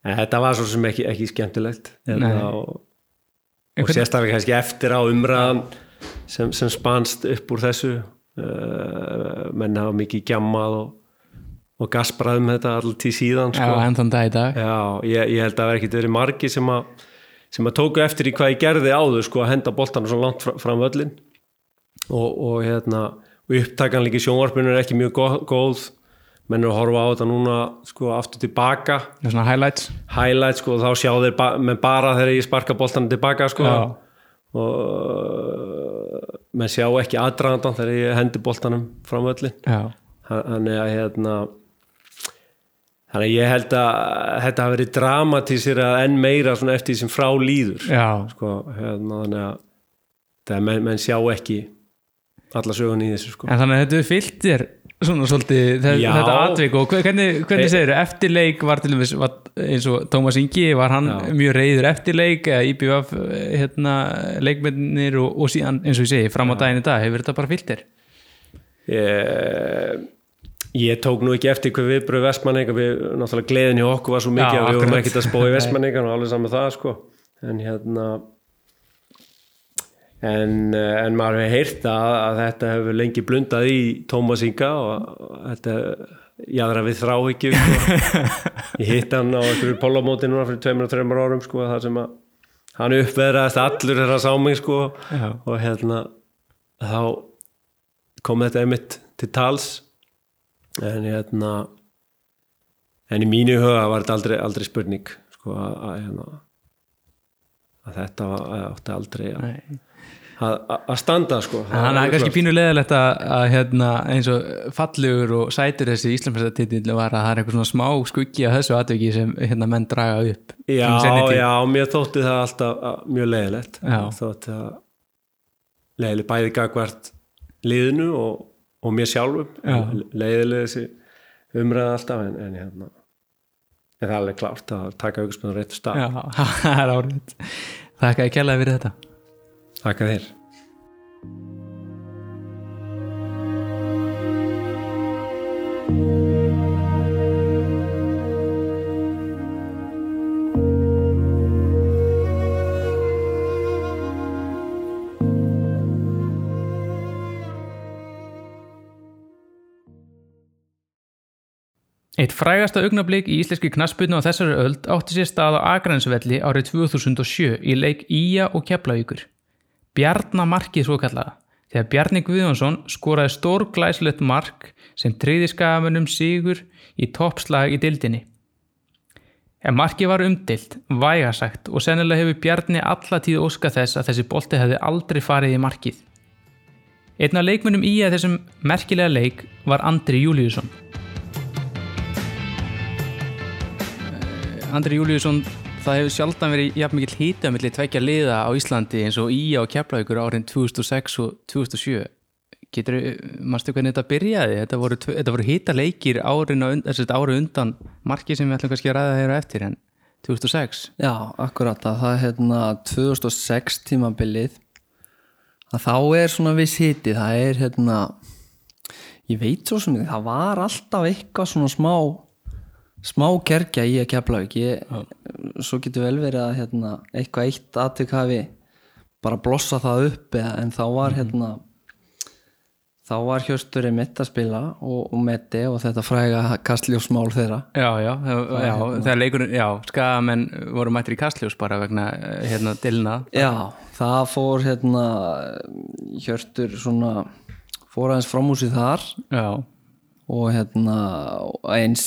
en þetta var svo sem ekki, ekki skemmtilegt. Hérna, og, og sérstaklega kannski eftir á umræðan sem, sem spanst upp úr þessu uh, menn hafa mikið gjammað og, og gaspraðum þetta allir til síðan sko. Já, þann dag í dag. Já, ég, ég held að það verði ekkit verið margi sem að, sem að tóku eftir í hvað ég gerði áður sko að henda boltan svo langt fram, völlin og, og hérna og upptakan líka í sjónvarpinu er ekki mjög góð, menn eru að horfa á þetta núna sko aftur tilbaka. Highlights. Highlight sko og þá sjá þeir ba menn bara þegar ég sparka boltan tilbaka sko. Já. og menn sjá ekki aðdragandan þegar ég hendi boltanum fram öllin Já, þannig að hérna þannig að ég held að þetta hafi verið dramatísir enn meira eftir því sem frá líður sko, hérna, þannig að það menn, menn sjá ekki alla sögun í þessu sko. en þannig að þetta er fyllt þér svona svolítið Já. þetta atvik og hvernig, hvernig E- segir eftirleik var til dæmis eins og Tómas Ingi var hann Já. mjög reyður eftirleik eða IBF hérna, leikmennir og, og síðan eins og ég segi fram á daginn í dag hefur þetta bara fyllt þér ég, ég tók nú ekki eftir hvað viðbröð Vestmanneika við náttúrulega gleðin í okkur var svo mikið Já, að við vorum ekkert að spá í <laughs> Vestmanneika og alveg saman það sko. En hérna en, eh, en maður hefur heyrt að, að þetta hefur lengi blundað í Tómas Inga og þetta jáðra við þráhyggju sko. <laughs> ég hitt hann á einhverju pólumóti núna fyrir tveimur og þreimur árum sko þar sem að hann uppveðraðist allur þeirra sá mig sko. Já. og hérna þá kom þetta einmitt til tals en hérna en í mínu huga var þetta aldrei, aldrei spurning sko að, að, hérna, að þetta var, að átti aldrei að, að, að standa sko. En hann er kannski pínu leðilegt að, að hérna, eins og fallegur og sætur þessi Íslandsmestartitill var að það er eitthvað svona smá skuggi á þessu atviki sem hérna, menn draga upp já, já, mér þótti það alltaf að, mjög leiðilegt Já. þótti það leiðileg bæði gagvart liðinu og, og mér sjálfum. Já. leiðileg þessi umræða alltaf en, en hérna en það er alveg klárt að taka auðvitað réttu stað. Já, <laughs> það er árið. Þakka ég kærlega fyrir þetta. Þakka þér Eitt frægasta augnablík í íslenski knaspinu á þessari öld átti sér stað á Akransvelli árið 2007 í leik Ía og Keflavíkur. Bjarnamarkið svo kallaða, þegar Bjarni Guðjónsson skoraði stór glæslegt mark sem treyði skagamönnum sigur í toppslag í dildinni. En markið var umdilt, vægasagt og sennilega hefur Bjarni allatíð óskað þess að þessi bolti hefði aldrei farið í markið. Einn af leikmönnum Ía þessum merkilega leik var Andri Júliusson. Andri Júliusson, það hefur sjaldan verið jafn mikill hýta millir tveikja liða á Íslandi eins og Ía og Keflavíkur árin 2006 og 2007 getur, mannstu hvernig þetta byrjaði? Þetta voru, voru hýta leikir árin á ári undan marki sem við ætlum kannski að ræða þeirra eftir en 2006 Já, akkurat. Að það er hérna 2006 tímabilið. Að þá er svona viss hiti. Það er hérna ég veit svo sem það var alltaf eitthvað svona smá smá gergja í að kepla ekki svo getur vel verið að hérna, eitthvað eitt aðtök hafi bara blossa það upp eða, en þá var hérna þá var Hjörstur mitt að spila og, og Mette og þetta fræga kastljósmál þeirra. Já, já, já, já hérna- leikurinn, já, skagamenn voru mættir í kastljós bara vegna eh, hérna dilna Já, það fór hérna Hjörtur svona fór aðeins fram úr sig þar. Já. og hérna eins,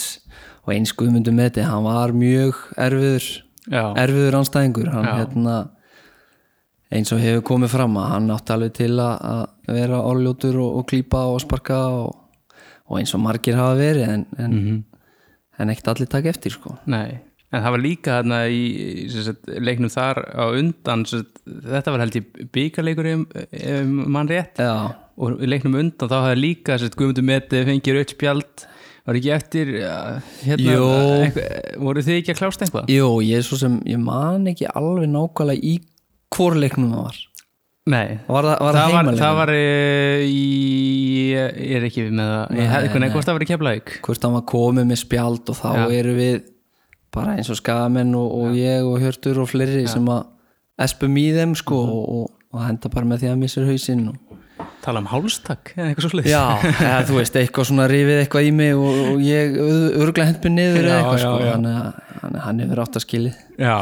og eins Guðmundur Meti hann var mjög erfiður Já. erfiður anstæðingur hann hérna eins og hefur komið fram að hann átti alveg til að, vera orðljótur og, og klípa og sparka og, og eins og margir hafa verið en, en, Mhm. en ekkert allir taka eftir sko Nei, en það var líka þarna í sagt, leiknum þar á undan sagt, þetta var held ég byggarleikur ef ef mann rétt Já. og leiknum undan þá hafði líka Guðmundur Meti fengið rautt spjald var ekki eftir ja, hérna, Jú. eitthvað, voru þið ekki að klásta eitthvað? Jú, ég er svo sem, ég man ekki alveg nákvæmlega í hvor leiknum það var Nei, Var það, var það, það var, það var e, í ég er ekki með það ég hefði eitthvað hvort það var í keflavík hvort hann var komið með spjald og þá Já. erum við bara eins og skamenn og, og ég og Hjörtur og fleiri sem að espum í þeim sko Mhm. og, og, og henda bara með því að missur hausinn og... tala um hálstak eða eitthvað svo Já, eða, þú veist, eitthvað svona rifið eitthvað í mig og, og ég örglega hent mér niður eða eitthvað já, sko. já. þannig að hann, hann hefur átt að skilið Já,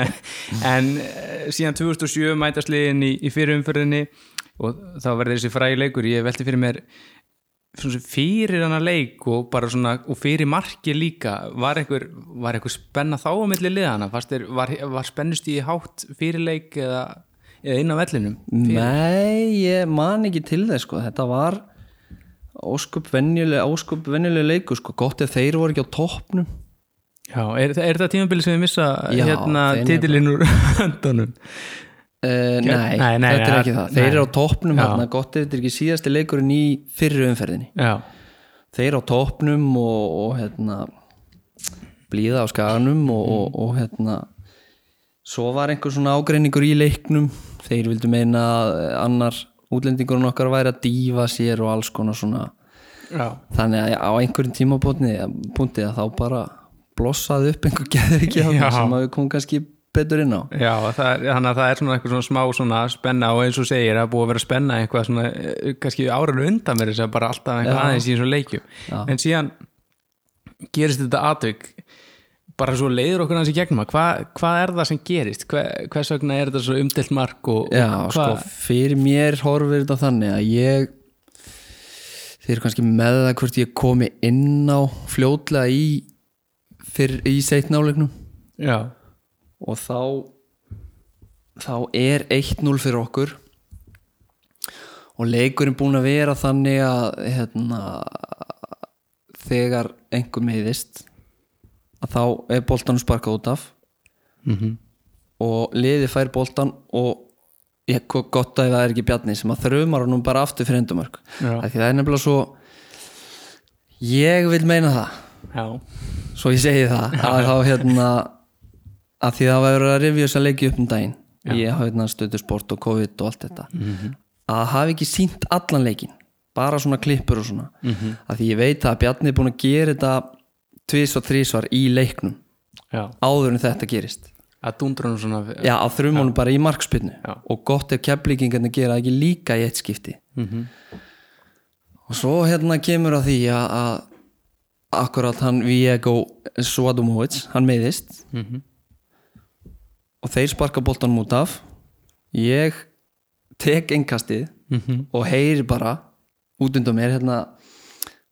<laughs> en eh, síðan 2007 mætast liðin í, í fyrirumfyrðinni og þá verður þessi frægi leikur. Ég velti fyrir mér fyrir hana leik og bara svona og fyrir marki líka. Var einhver, var einhver spenna þá á milli liðana var, var spennust í hátt fyrir leik eða inn á vellinum fyrir? Nei, ég man ekki til þess sko. þetta var óskup venjuleg, óskup venjuleg leikur sko. gott ef þeir voru ekki á toppnum Já, er, er þetta tímabili sem við missa Já, hérna titilinn úr <laughs> höndunum? Uh, nei, Nei, nei, þetta er ekki það Þeir eru á toppnum hérna, gott ef þetta er ekki síðasti leikurinn í fyrri umferðinni Já, Þeir eru á toppnum og, og hérna blíða á skaganum og, Mm. og, og hérna svo var einhver svona ágreiningur í leiknum þeir vildu meina að annar útlendingurinn okkar væri að dífa sér og alls konar svona. Já, þannig að á einhverjum tímabótni punktið að þá bara blossaði upp einhver geður ekki sem að við komum kannski betur inn á. Já er, þannig að það er svona eitthvað svona smá svona spenna og eins og segir að búið að vera spenna eitthvað svona eh, kannski árinu undan þess að bara alltaf eitthvað Já. aðeins í eins og leikjum. Já. en síðan gerist þetta atvik bara svo leiður okkur hans í gegnum að hvað, hvað er það sem gerist? Hva, hvers vegna er þetta svo umdelt mark og, Já, og sko, fyrir mér horfir þetta þannig að ég þeir kannski með það hvort ég komi inn á fljótlega í fyrr, í seitnáleiknum já, og þá þá er 1-0 fyrir okkur. Og leikurinn búin að vera þannig að hérna, þegar einhver meiðist að þá er boltanum sparkað út af. Mhm. og liði fær boltan og ég, gott að það er ekki Bjarni sem að þrjumar honum bara aftur fyrir endumörk það er nefnilega svo ég vil meina það. Já, svo ég segi það að þá hérna að því það verið að rifja þess að leiki upp um daginn. Já. ég hafa hérna stöðu sport og COVID og allt þetta. Mhm. að hafa ekki sínt allan leikin bara svona klippur og svona. Mhm. að því ég veit að Bjarni er búin að gera þetta tvís og þrísvar í leiknum. Já. Áður en þetta gerist. Að dundra hann svona já, að þrjum honum bara í markspinnu og gott ef keflíkingarnir gera ekki líka í eitt skipti. Mhm. og svo hérna kemur að því að, að akkurat hann Viego Svadomovic, hann meiðist. Mhm. og þeir sparka boltanum út af. Ég tek einkastið Mhm. og heyri bara út undan mér hérna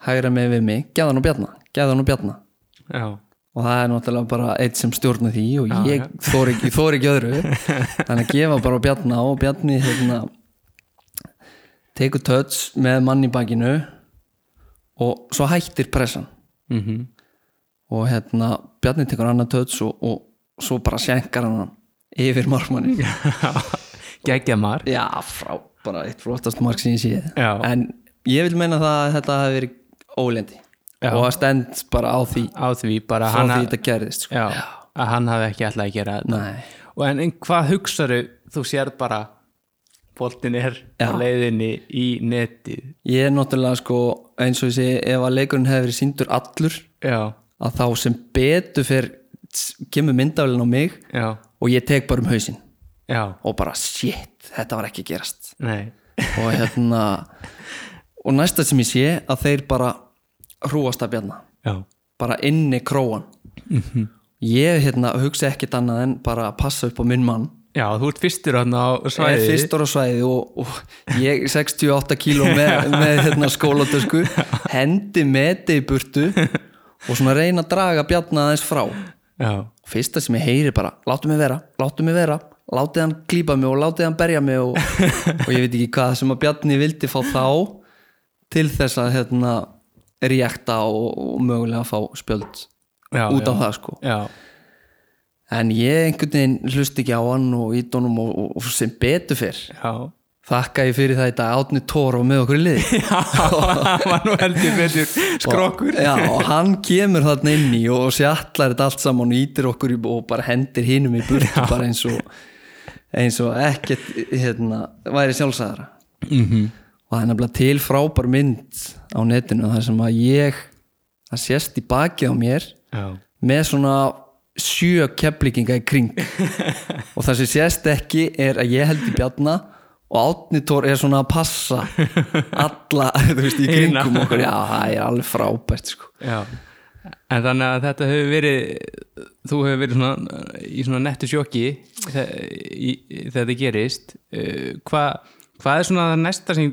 hægra með við mig, geða hann og bjarna geða hann og bjarna já, og það er náttúrulega bara eitt sem stjórna því og Já, ég já. <laughs> þór ekki, ekki öðru. Þannig að gefa bara bjarna og bjarni hérna tekur töts með mann í bakinu og svo hættir pressan. Mhm. og hérna Bjarni tekur annan töts og, og svo bara sjenkar hann yfir markmanni. <laughs> Geggja mar já, frá, bara eitt flottast mark sem ég sé. En ég vil meina það að þetta hafi verið ólendi Já. og að stend bara á því. Á því bara frá því þetta gerðist sko. já, að hann hafi ekki alltaf að gera þetta. En, en hvað hugsaðu þú sérð bara boltin er Já. á leiðinni í netið? Ég er náttúrulega sko eins og ég segi ef að leikurinn hefði verið síndur allur að þá sem betur fyrir kemur myndafélin á mig og ég tek bara um hausinn. Já, og bara shit, þetta var ekki gerast. Nei. Og hérna og næsta sem ég sé að þeir bara hrúast að bjarna. Já, bara inni króan. Mhm. ég hérna hugsa ekkit annað en bara að passa upp á minn mann. Já, þú ert fyrstur á er svæði fyrstur á svæði og, og ég 68 kíló með, <laughs> með hérna, skólatösku hendi meti í burtu og svona reyna að draga bjarna aðeins frá. Já, fyrsta sem ég heyri bara, láttu mig vera láttu mig vera, láttu hann klípa mig og láttu hann berja mig og, <laughs> og ég veit ekki hvað sem að Bjarni vildi fá þá til þess að hérna reakta og, og mögulega fá spjöld já út á já, það sko. Já, en ég einhvern veginn hlust ekki á hann og ít honum og, og, og sem betur fyrr. Já. Þakka ég fyrir það í dag Átni Tór og með okkur í liði hann <laughs> var nú heldur betur skrokkur. Já, og <laughs> hann kemur þarna inn í og sjallar þetta allt saman og ítir okkur í, og bara hendir hinum í burtu bara eins og eins og ekkert hérna, væri sjálfsæðara Mhm. Og það er nefnilega til frábær mynd á netinu þar sem að ég það sést í bakið á mér já, með svona sjö keflíkinga í kring. <laughs> Og það sem sést ekki er að ég held í bjarna og Átni Tór er svona að passa alla, <laughs> þú veist, í kringum okkur, já, það er alveg frábært sko. en þannig að þetta hefur verið þú hefur verið svona í svona nettu í- þegar þetta gerist. Uh, hvað hvað er svona það næsta sem,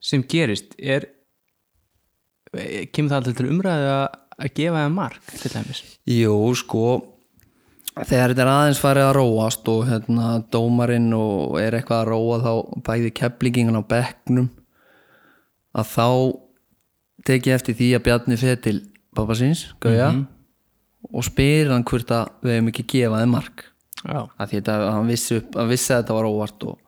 sem gerist er eh, kemur það alltaf til umræðu að, að gefa það mark til dæmis Jú, sko þegar þetta er aðeins farið að róast og hérna dómarinn og er eitthvað að róa þá bæði keflingingan á bekknum að þá tek ég eftir því að Bjarni fyrir til pappa síns, Gauja Mhm. og spyr hann hvort að við hefum ekki gefað þeim mark Já. að því þetta, hann vissi, upp, hann vissi að þetta var óvart og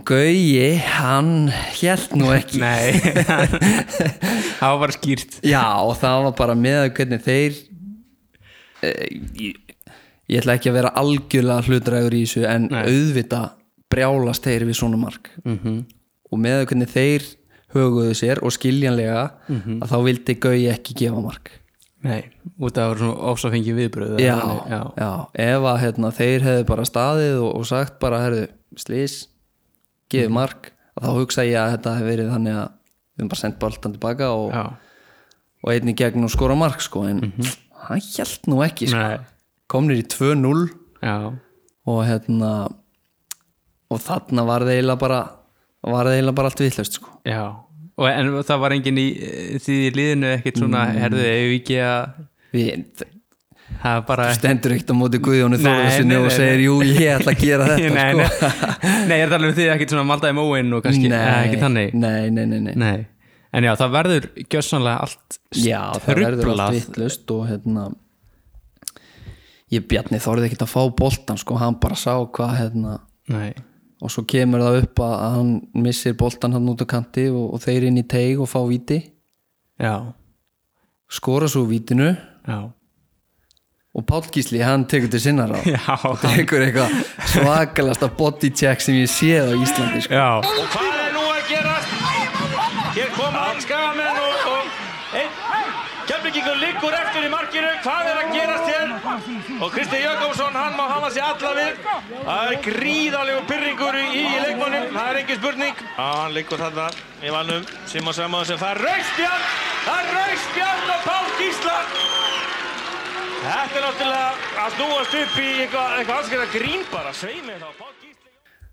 og Gauji, hann held nú ekki <laughs> Nei, <laughs> það var bara skýrt Já, og það var bara með að hvernig þeir ég, ég ætla ekki að vera algjörlega hlutræður í þessu en Nei. auðvita brjálast þeir við svona mark Mhm. og með að hvernig þeir höguðu sér og skiljanlega Mhm. að þá vildi Gauji ekki gefa mark Nei, út af að það voru svona ofsafengi viðbröð já, já. ef að hérna, þeir hefðu bara staðið og, og sagt bara, herðu, slís gefið mark, að þá hugsa ég að þetta hefði verið þannig að við höfum bara sendt boltan tilbaka og, og einni gegn og skora mark sko, en hann hjælt nú ekki sko. Komnir í 2-0 Já. og hérna og þarna var það eiginlega bara var það eiginlega bara allt vitlaust sko. Og en það var engin í því liðinu ekkert svona Mm. herðu, ef við ekki að við, bara stendur ekkert á móti Guðjónu Nei, Þóðarsinni nei, og nei, segir nei. jú ég ætla að gera <laughs> þetta nei, sko. nei, nei, ég er talað um því ekkert svona maldaði móin og kannski, Nei, ekki þannig nei, nei, nei, nei. Nei. En já, það verður gjössanlega allt Já, það verður allt vittlust og hérna ég Bjarni þorði ekkert að fá boltan sko, hann bara sá hvað hérna Nei. og svo kemur það upp að, að hann missir boltan hann út á kanti og, og þeir inn í teig og fá víti Já. skora svo vítinu Já. Og Páll Gísli, hann tekur til sinnar <laughs> á Já, og tekur eitthvað svakalasta body check sem ég séð á Íslandi sko. Já. Og hvað er nú að gerast? Hér koma einn skagamenn og, og einn kemlingingur liggur eftir í markinu. Hvað er að gerast hér? Og Kristi Jökulsson, hann má hafa sig alla við. Það er gríðalegu pyrringur í, í leikmannum, það er engin spurning. Já, hann liggur þarna í vannum. Simon Samuðsson, það er raustbjörn! Það er raustbjörn og Pál Gísla! Þetta er náttúrulega að snúast upp í eitthvað, eitthvað anskjöða grín bara, sveimi þá. Pál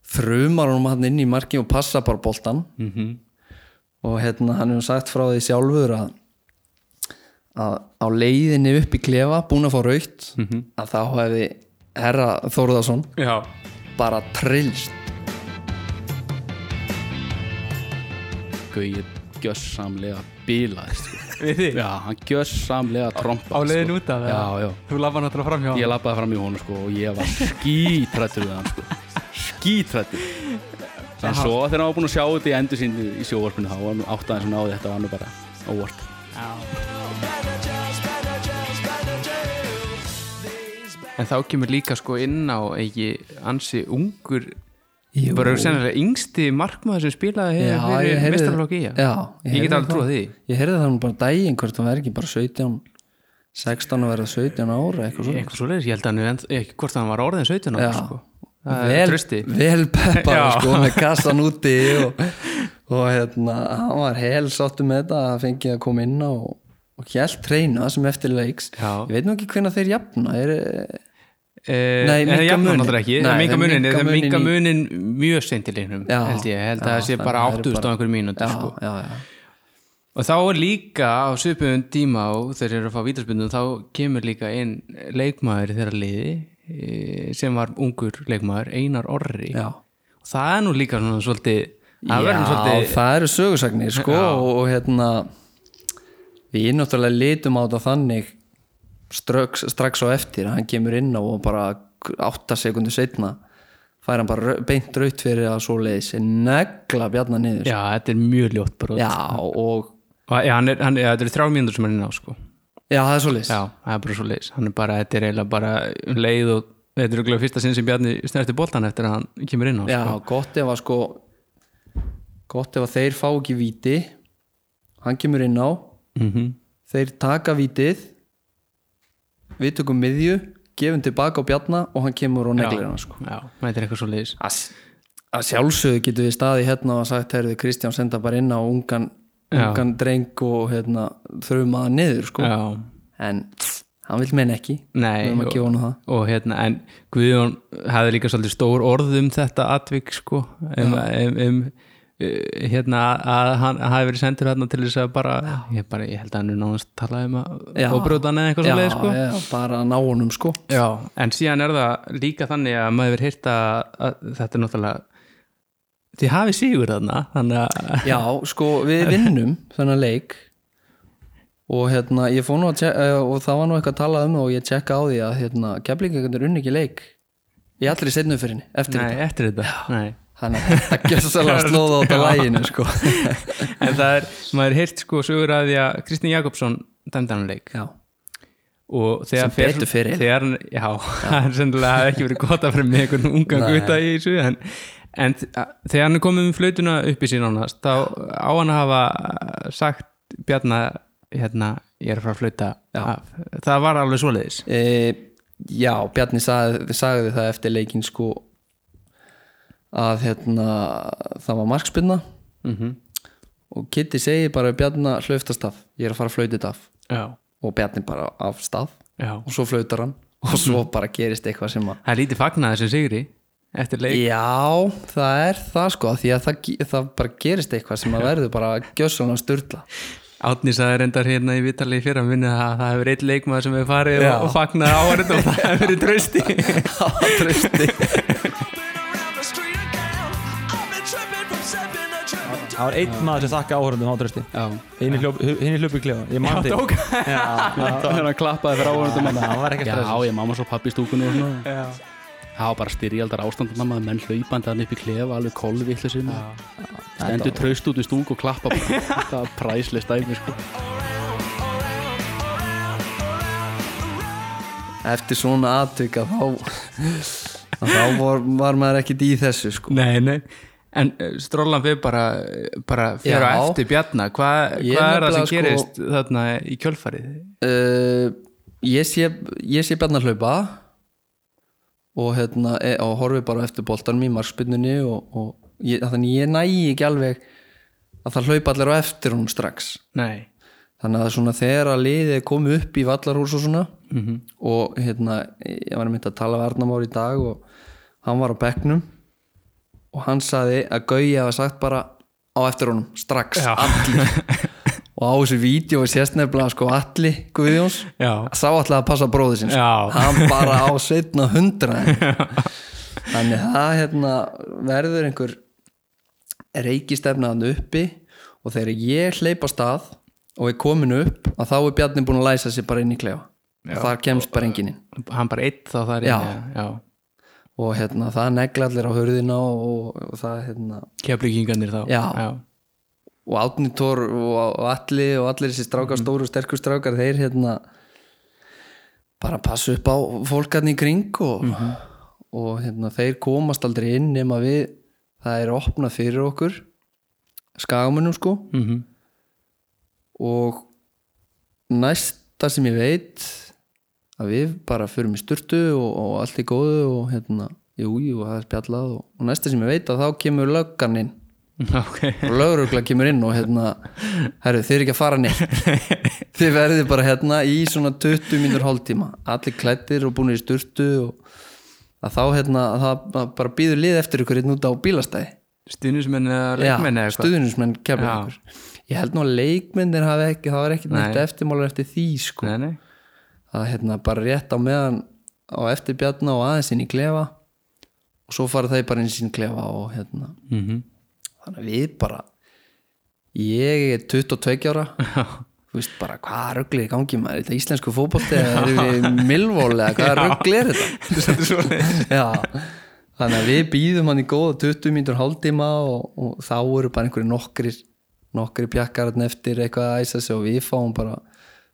þrumar honum hann inn í marki og passa bara boltan Mhm. og hérna hann hefur sagt frá því sjálfur að, að á leiðinni upp í klefa búin að fá raukt Mhm. að þá hefði herra Þórðarsson Já. bara trillst Gauði gjössamlega bílaðist sko. Við þig? Já, hann gjössamlega trompa á leiðin út af það? Já, já Þú labba náttúrulega fram hjá Ég labbaði fram í honum sko og ég var skítrættur við hann sko Skítrættur <laughs> En svo þegar hann var búinn að sjá þetta í endur sín í sjóvarpinu þá var hann áttaði sem náði þetta var nú bara óvart En þá kemur líka sko inn á ekki ansi ungur. Bara sennilega yngsti markmaður sem spilaði hefur ég mestarflokki í Já, Ég get heyrði alveg trúið því. Ég heyrði það nú bara daginn hvort hann verði ekki bara 17 16 að verða 17 ára eitthvað svo Eitthvað svo leiðis, ég held að hann ekki hvort hann var orðin 17 ára sko. Vel, vel <laughs> peppar sko, með kassan úti og, og hérna, hann var hel sáttu með þetta að fengi að koma inn á og, hjælt treyna sem eftir leiks. Já. ég veit nú ekki hvernig þeir jafna er, Nei, ekki Nei, þeir munin, í- munin mjög seint í leiknum Já. held ég, held að það sé bara það eru 8000 á mínútur já, sko. og þá er líka á svipuðum tíma og þeir eru að fá vítaspundum þá kemur líka inn leikmaður í þeirra liði eh, sem var ungur leikmaður, Einar Orri Já. og það er nú líka svona svolítið það Já, svolítið það eru sögursagnir sko og, og hérna við náttúrulega litum á þetta þannig strax, strax á eftir hann kemur inn á og bara 8 sekundur setna fær hann bara beint raut fyrir að svo leiðis negla bjarnar niður. Já, þetta er mjög ljótt brot. Já, og já, hann er, hann, já, þetta eru þrjá mínútur sem hann er inn á sko. Já, það er svo leiðis Já, það er bara svo leiðis Hann er bara, þetta er eiginlega bara um leið og þetta er örugglega fyrsta sinn sem Bjarni snerti boltan eftir að hann kemur inn á Já, sko. gott ef að sko gott ef að þeir fá ekki víti hann kemur inn á. Mhm. þeir taka vítið við tökum miðju gefum tilbaka á bjarna og hann kemur og neglir hann sko. Já, þetta er eitthvað svo leiðis að, að sjálfsögðu getur við staði hérna og sagt, heyrðu Kristján senda bara inn á ungan, ungan dreng og hérna, þrjum að niður sko. En hann vil menn ekki Nei, það. og hérna, en Guðjón hafði líka svolítið stór orð um þetta atvik sko um, um, um hérna að hann hafi verið sendur hérna til þess að bara ég, bara, ég held að hann er náðast talað um að Já. óbrjóðan eða eitthvað svolítið sko. já, bara að ná honum sko. Já, en síðan er það líka þannig að maður hefur hýrt að, að þetta er náttúrulega þið hafið sigur þarna þannig að Já, sko, við <laughs> vinnum þennan leik og hérna, ég fór nú að tjekka og það var nú eitthvað að tala um og ég tjekka á því að hérna, keflingendur unni ekki leik í allri setnu fyrirni, eftir Nei, þetta. eftir þetta Nei. Þannig að þetta gjössalega slóða á þetta læginu sko <laughs> en það er, maður er heyrt sko sögur að því að Kristinn Jakobsson dæmdi hann leik já. og þegar fer. þegar, já, <laughs> það er sennilega hafi ekki verið gott að fyrir mig einhvern ungan Nei. gutta í þessu en, en þegar hann er komið með flautuna upp í sín ánast þá á hann að hafa sagt Bjarnar hérna, ég er að fara að flauta af. það var alveg svoleiðis e, Já, Bjarni sagði, sagði það eftir leikin sko að hérna það var markspinna. Mhm. og Kitty segi bara Bjarni hlauptast af, ég er að fara að flauta þetta af Já. og Bjarni bara af stað. Já. og svo flautar hann. Og svo bara gerist eitthvað sem að það er lítið fagnað þessu sigri eftir leik. Já, það er það sko því að það, það bara gerist eitthvað sem að verður bara gjössalega styrla Átni sagði reyndar hérna í Vitali fyrir að minna að það hefur eitt leikmaður sem hefur farið Já. og, fagnað áhverjum og það hefur verið trösti <laughs> Það var einn maður sem þakka áhörðum á trösti Hinn í hljópi klefa Ég man Já, þig. Já, <laughs> Þegar hann klappaði fyrir áhörðum að. Já, ég mamma svo pappi í stúkunni og svona Já. Það var bara styrjaldar ástand mamma menn hlaupandi hann upp í klefa alveg kolvillu sinni Stendur traust út í stúk og klappa. <laughs> Þetta var præslega stæmi sko. Eftir svona þá að þá var, var maður ekkit í þessu sko Nei, nei En uh, Strollan fyrir bara, bara fyrir Já. á eftir Bjarnar Hvað hva er það sem sko- gerist þarna í kjölfarið? uh, ég sé sé Bjarnar hlaupa og hérna og horfi bara eftir boltanum í markspinnunni og, og ég, þannig ég næ ekki alveg að það hlaupa allir á eftir hún strax Nei þannig að svona þegar að liðið komi upp í vallarhús og svona Mhm. og hérna ég var myndi að tala við Arnamár í dag og hann var á bekknum og hann saði að Gauja hafa sagt bara á eftir honum strax, allir. <laughs> Og á þessu vídeo sést nefnilega sko allir Guðjóns. Já. sá alltaf að passa bróði sinn sko. Hann bara á setna hundra <laughs> þannig það hérna, verður einhver reikistefnaðan uppi. Og þegar ég hleyp á stað og er komin upp að þá er Bjarni búin að læsa sér bara inn í klefa. Og þar kemst bara enginn inn. Hann bara eitt þá þar Já. já. Og hérna það negla allir á hörðina og, og það hérna Keflíkingarnir þá Já. já. og Átni Tór og, og Alli og allir þessi strákar, stóru og sterkur strákar þeir hérna bara passa upp á fólkarni í kring og, og hérna þeir komast aldrei inn nema við það er opnað fyrir okkur skagamunum sko Mhm. og næsta sem ég veit að við bara förum í sturtu og, og allt í góðu og hérna, jú, jú, það er spjallað og, og næsta sem ég veit að þá kemur löggan inn <laughs> okay. og lögregla kemur inn og hérna herru, þið er ekki að fara neitt <laughs> þið verðið bara hérna í svona 20 mínútur hálftíma, allir klættir og búin í sturtu og að þá hérna, það það bara býður lið eftir ykkur hérna út á bílastæði Stuðnismenn eða leikmenn eða eitthvað? stuðnismenn kemur ykkur ég held nú að leikmennir hafi ekki það var ekkert Nei. neitt eftirmálar eftir því sko. nei, nei. Er hérna bara rétt á meðan á eftir bjarna og aðeins inn í klefa og svo fara þeir bara inn í sín klefa og hérna Mhm. þannig að við bara ég er 22 ára. <laughs> Þú veist bara hvað ruggli er í gangi maður, er þetta íslensku eða erum við milvóli eða hvað ruggli er þetta? <laughs> Já. Þannig að við býðum hann í góða 20 mínútur hálftíma og, og þá eru bara einhverju nokkri pjakkar þarna eftir eitthvað að æsa sig og við fáum bara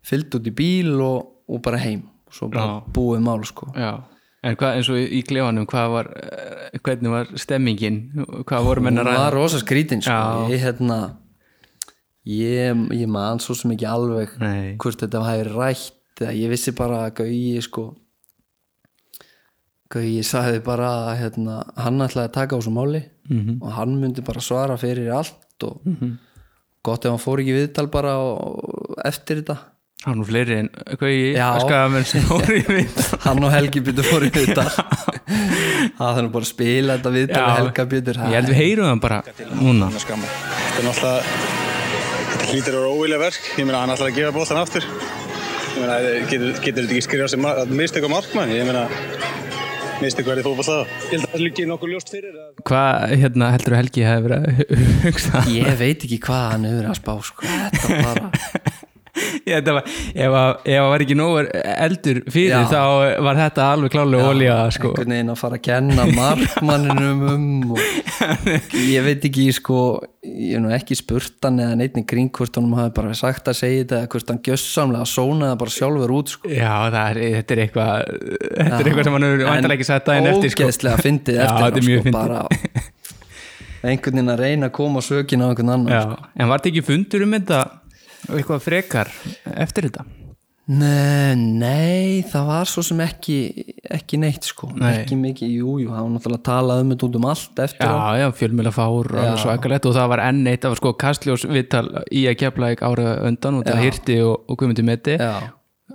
fyllt út í bíl og, og bara heim og svo bara Já. búið mál sko Já. En hvað, eins og í klefanum, hvað var, eh, hvernig var stemmingin? Hvað voru menn að hún var rosa skrítin sko. Já. ég hérna ég, ég man svo sem ekki alveg Nei. hvort þetta hefði rætt ég vissi bara að Gauji sko Gauji sagði bara að hérna, hann ætlaði að taka á þessu máli Mhm. og hann myndi bara svara fyrir allt og Mhm. gott ef hann fór ekki viðtal bara og, eftir þetta Hann og fleiri en Gauji Já. Skagamenn sem voru í <laughs> viðtal hann og Helgi Björn fór í viðtal <laughs> það er nú bara að spila þetta viðtal við Helga Björn Ég held við heyrum það bara núna Þetta er náttúrulega, að vera óvilja verk. Ég meina, hann ætlar að gefa boltan aftur. Ég meina, getur, getur þetta ekki skrifað sem mistök á markmann? Ég meina, mistök verið fótboll það. Ég held að það liggi nokkuð ljóst fyrir. Hvað hérna, heldur Helgi hefði verið að hugsa ég veit ekki hvað hann hefur að spá sko. <laughs> Ég, var, ef, að, ef að var ekki nógu eldur fyrir Já. þá var þetta alveg klálega olja sko. einhvern veginn að fara að kenna markmanninum um ég veit ekki sko ég hef nú ekki spurt hann eða neitt í kring hvort hann hafi bara sagt að segja þetta eða hvort hann gjössamlega sónaði bara sjálfur út sko. Já, það er, þetta er eitthvað þetta er eitthvað sem hann hefur vantilega ekki sett daginn eftir sko. ógeðslega fyndið Já, eftir þetta á, mjög sko, bara einhvern veginn að reyna að koma sökin á einhvern annan Já, sko. en var þetta ekki fundur um þetta eitthvað frekar eftir þetta? Nei, nei, það var svo sem ekki ekki neitt sko, Nei. ekki mikið jú, jú, það var náttúrulega talað um þetta út um allt eftir á. Já, já, fjölmjöla fár og svakalegt og það var enn eitt, það var sko Kastljós viðtal í að kepla ekki árið undan og það hirti og, og Guðmundi Meti Já.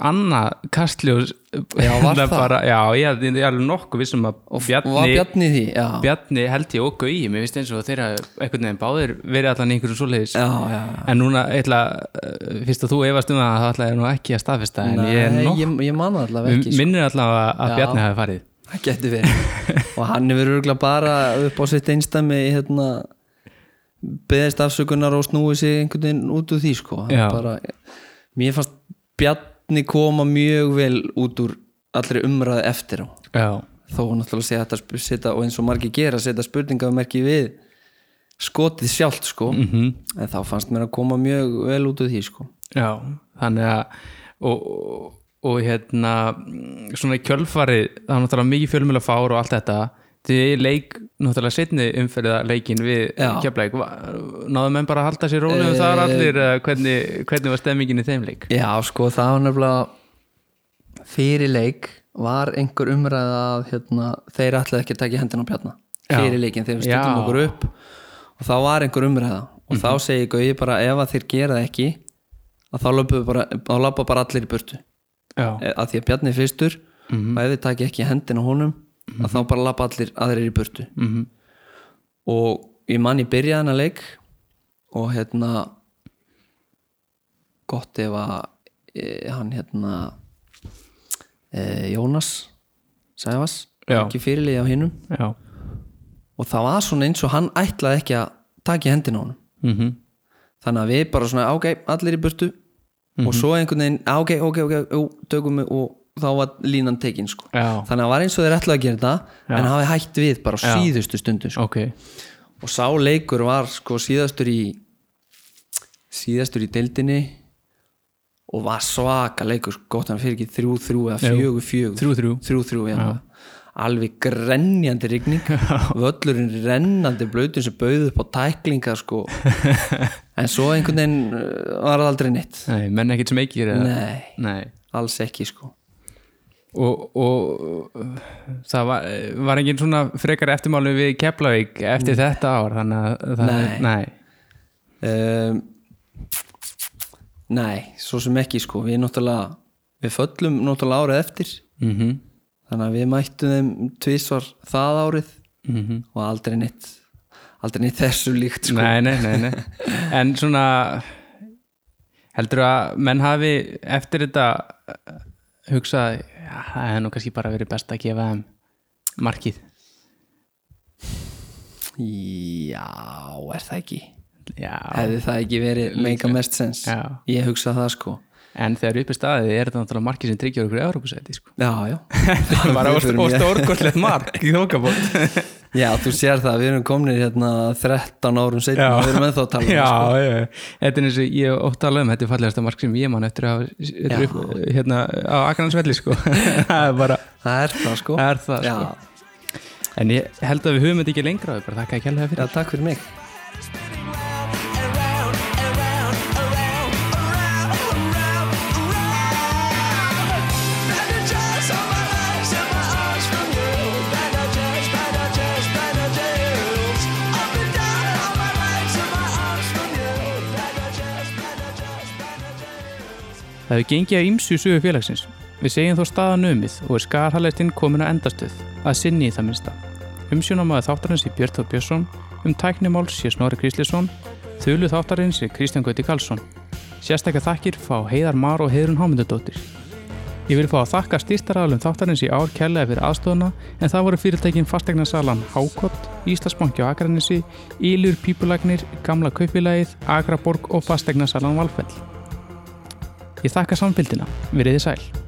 Anna Kastljós Já, var það? bara, Já, ég, ég er alveg nokkuð vissum að Bjarni, var Bjarni í því? Já. Bjarni held ég og Gauji, mér finnst eins og þeirra einhvern veginn báðir verið allan í einhverju svoleiðis Já, já. En núna, eh, fyrst að þú efast um það þá ætla ég nú ekki að staðfesta en Nei, ég er nokk ég, ég man það allavega ekki sko. minnir allavega að Já. Bjarni hafi farið það getur verið og hann hefur örgulega bara upp á sitt einstæmi hérna beðist afsökunar og snúið sig einhvern veginn út úr því sko mér fannst Bjarni koma mjög vel út úr allri umræði eftir á Já. þó náttúrulega sé þetta setja, og eins og margir gera setja spurningamerki við skotið sjálft sko Mhm. en þá fannst mér að koma mjög vel út úr því sko Já, þannig að og, og, og hérna mm, svona í kjölfarið það var náttúrulega mikið fjölmjöla fár og allt þetta því leik, náttúrulega setni umferða leikin við keflæk náðu menn bara að halda sér rólegum Eh, þar allir eða hvernig, hvernig var stemmingin í þeim leik? Já, sko, það var nefnilega fyrir leik var einhver umræða að hérna, þeir ætlaði ekki að taka hendina á bjarna. Já. fyrir leikin þegar við stundum okkur upp og þá var einhver umræða og þá segi Gauði bara ef að þeir gera það ekki þá löpa bara, bara allir í burtu. Já. E- að því að Bjarni er fyrstur Mhm. og ef þið taki ekki hendina á honum að þá bara löpa allir aðrir í burtu Mhm. og ég man ég byrjaði hana leik og hérna gott ef að e, hann hérna e, Jónas Sæfas ekki fyrirlið á hinnum og það var svona eins og hann ætlaði ekki að taka í hendina á honum Mhm. þannig að við bara svona ok, allir í burtu Mhm. og svo einhvern veginn, "Ah, ok, ok, ok tökum við og þá var línan tekin sko. Þannig að það var eins og þeir ætlaði að gera þetta Já. en hafi hætt við bara á síðustu stundu sko. okay. og sá leikur var sko síðastur í síðastur í deildinni og var svaka leikur sko, gott hann fyrir ekki þrjú þrjú eða Jú. fjögur fjögur Þrjú, þrjú. þrjú, þrjú já. Já. alveg grenjandi rigning <laughs> völlurinn rennandi blöytun sem bauð upp á tæklinga sko <laughs> en svo einhvern veginn uh, var það aldrei neitt Nei, menn ekkert sem ekki Nei. Nei. alls ekki sko og, og það var, var engin svona frekar eftirmáli við Keflavík eftir þetta ár þannig að Nei. nei. um, Nei, svo sem ekki sko við náttúrulega, við föllum náttúrulega árið eftir Mhm. þannig að við mættum þeim tvisvar það árið Mhm. og aldrei neitt aldrei neitt þessu líkt sko nei, nei, nei, nei. en svona heldur að menn hafi eftir þetta uh, hugsað já, það hefði nú kannski bara verið best að gefa þeim markið. Já, er það ekki? Já. hefði það ekki verið meika mest sens Já. ég hugsa það sko. En þegar upp í staðið er þetta náttúrulega markið sem tryggjar okkur í Európusæti sko. Já, já. <laughs> Það var Við förum í- stórkortlegt mark í þókabót <laughs> Já, þú sér það, við erum komin hérna 13 árum setna, við erum ennþá að tala um já, það, sko. já, þetta er eins og ég ótt tala um þetta er fallegasta mark sem ég man eftir að er upp, hérna á Akransvelli sko. <laughs> Það er bara það er það sko. Það er það sko. En ég held að við höfum þetta ekki lengra bara þakka ekki alveg fyrir. Já, takk fyrir mig Það hefur gengið að ýmsu í sögu félagsins. Við segjum þó staðan umið og er skarhaleistinn komin að endastöð, að sinni í það minnsta. Umsjónamaður þáttarins í Björn Þór Björnsson, um tæknimál sé Snorri Gríslisson, þölu þáttarins er Kristján Gauti Karlsson. Sérstaklega þakkir fá Heiðar Mar og Heiðrun Hámyndadóttir. Ég vil fá að þakka stýrstaraðalum þáttarins í ár kærlega fyrir aðstofuna en það voru fyrirtækin fastegnasalan Hákott, Íslandsbanki á Akranissi, Ílur Pípulagnir, Gamla Kaupilagið, Akraborg og fastegnasalan Valfell. Ég þakka samfélgina, veriði sæl.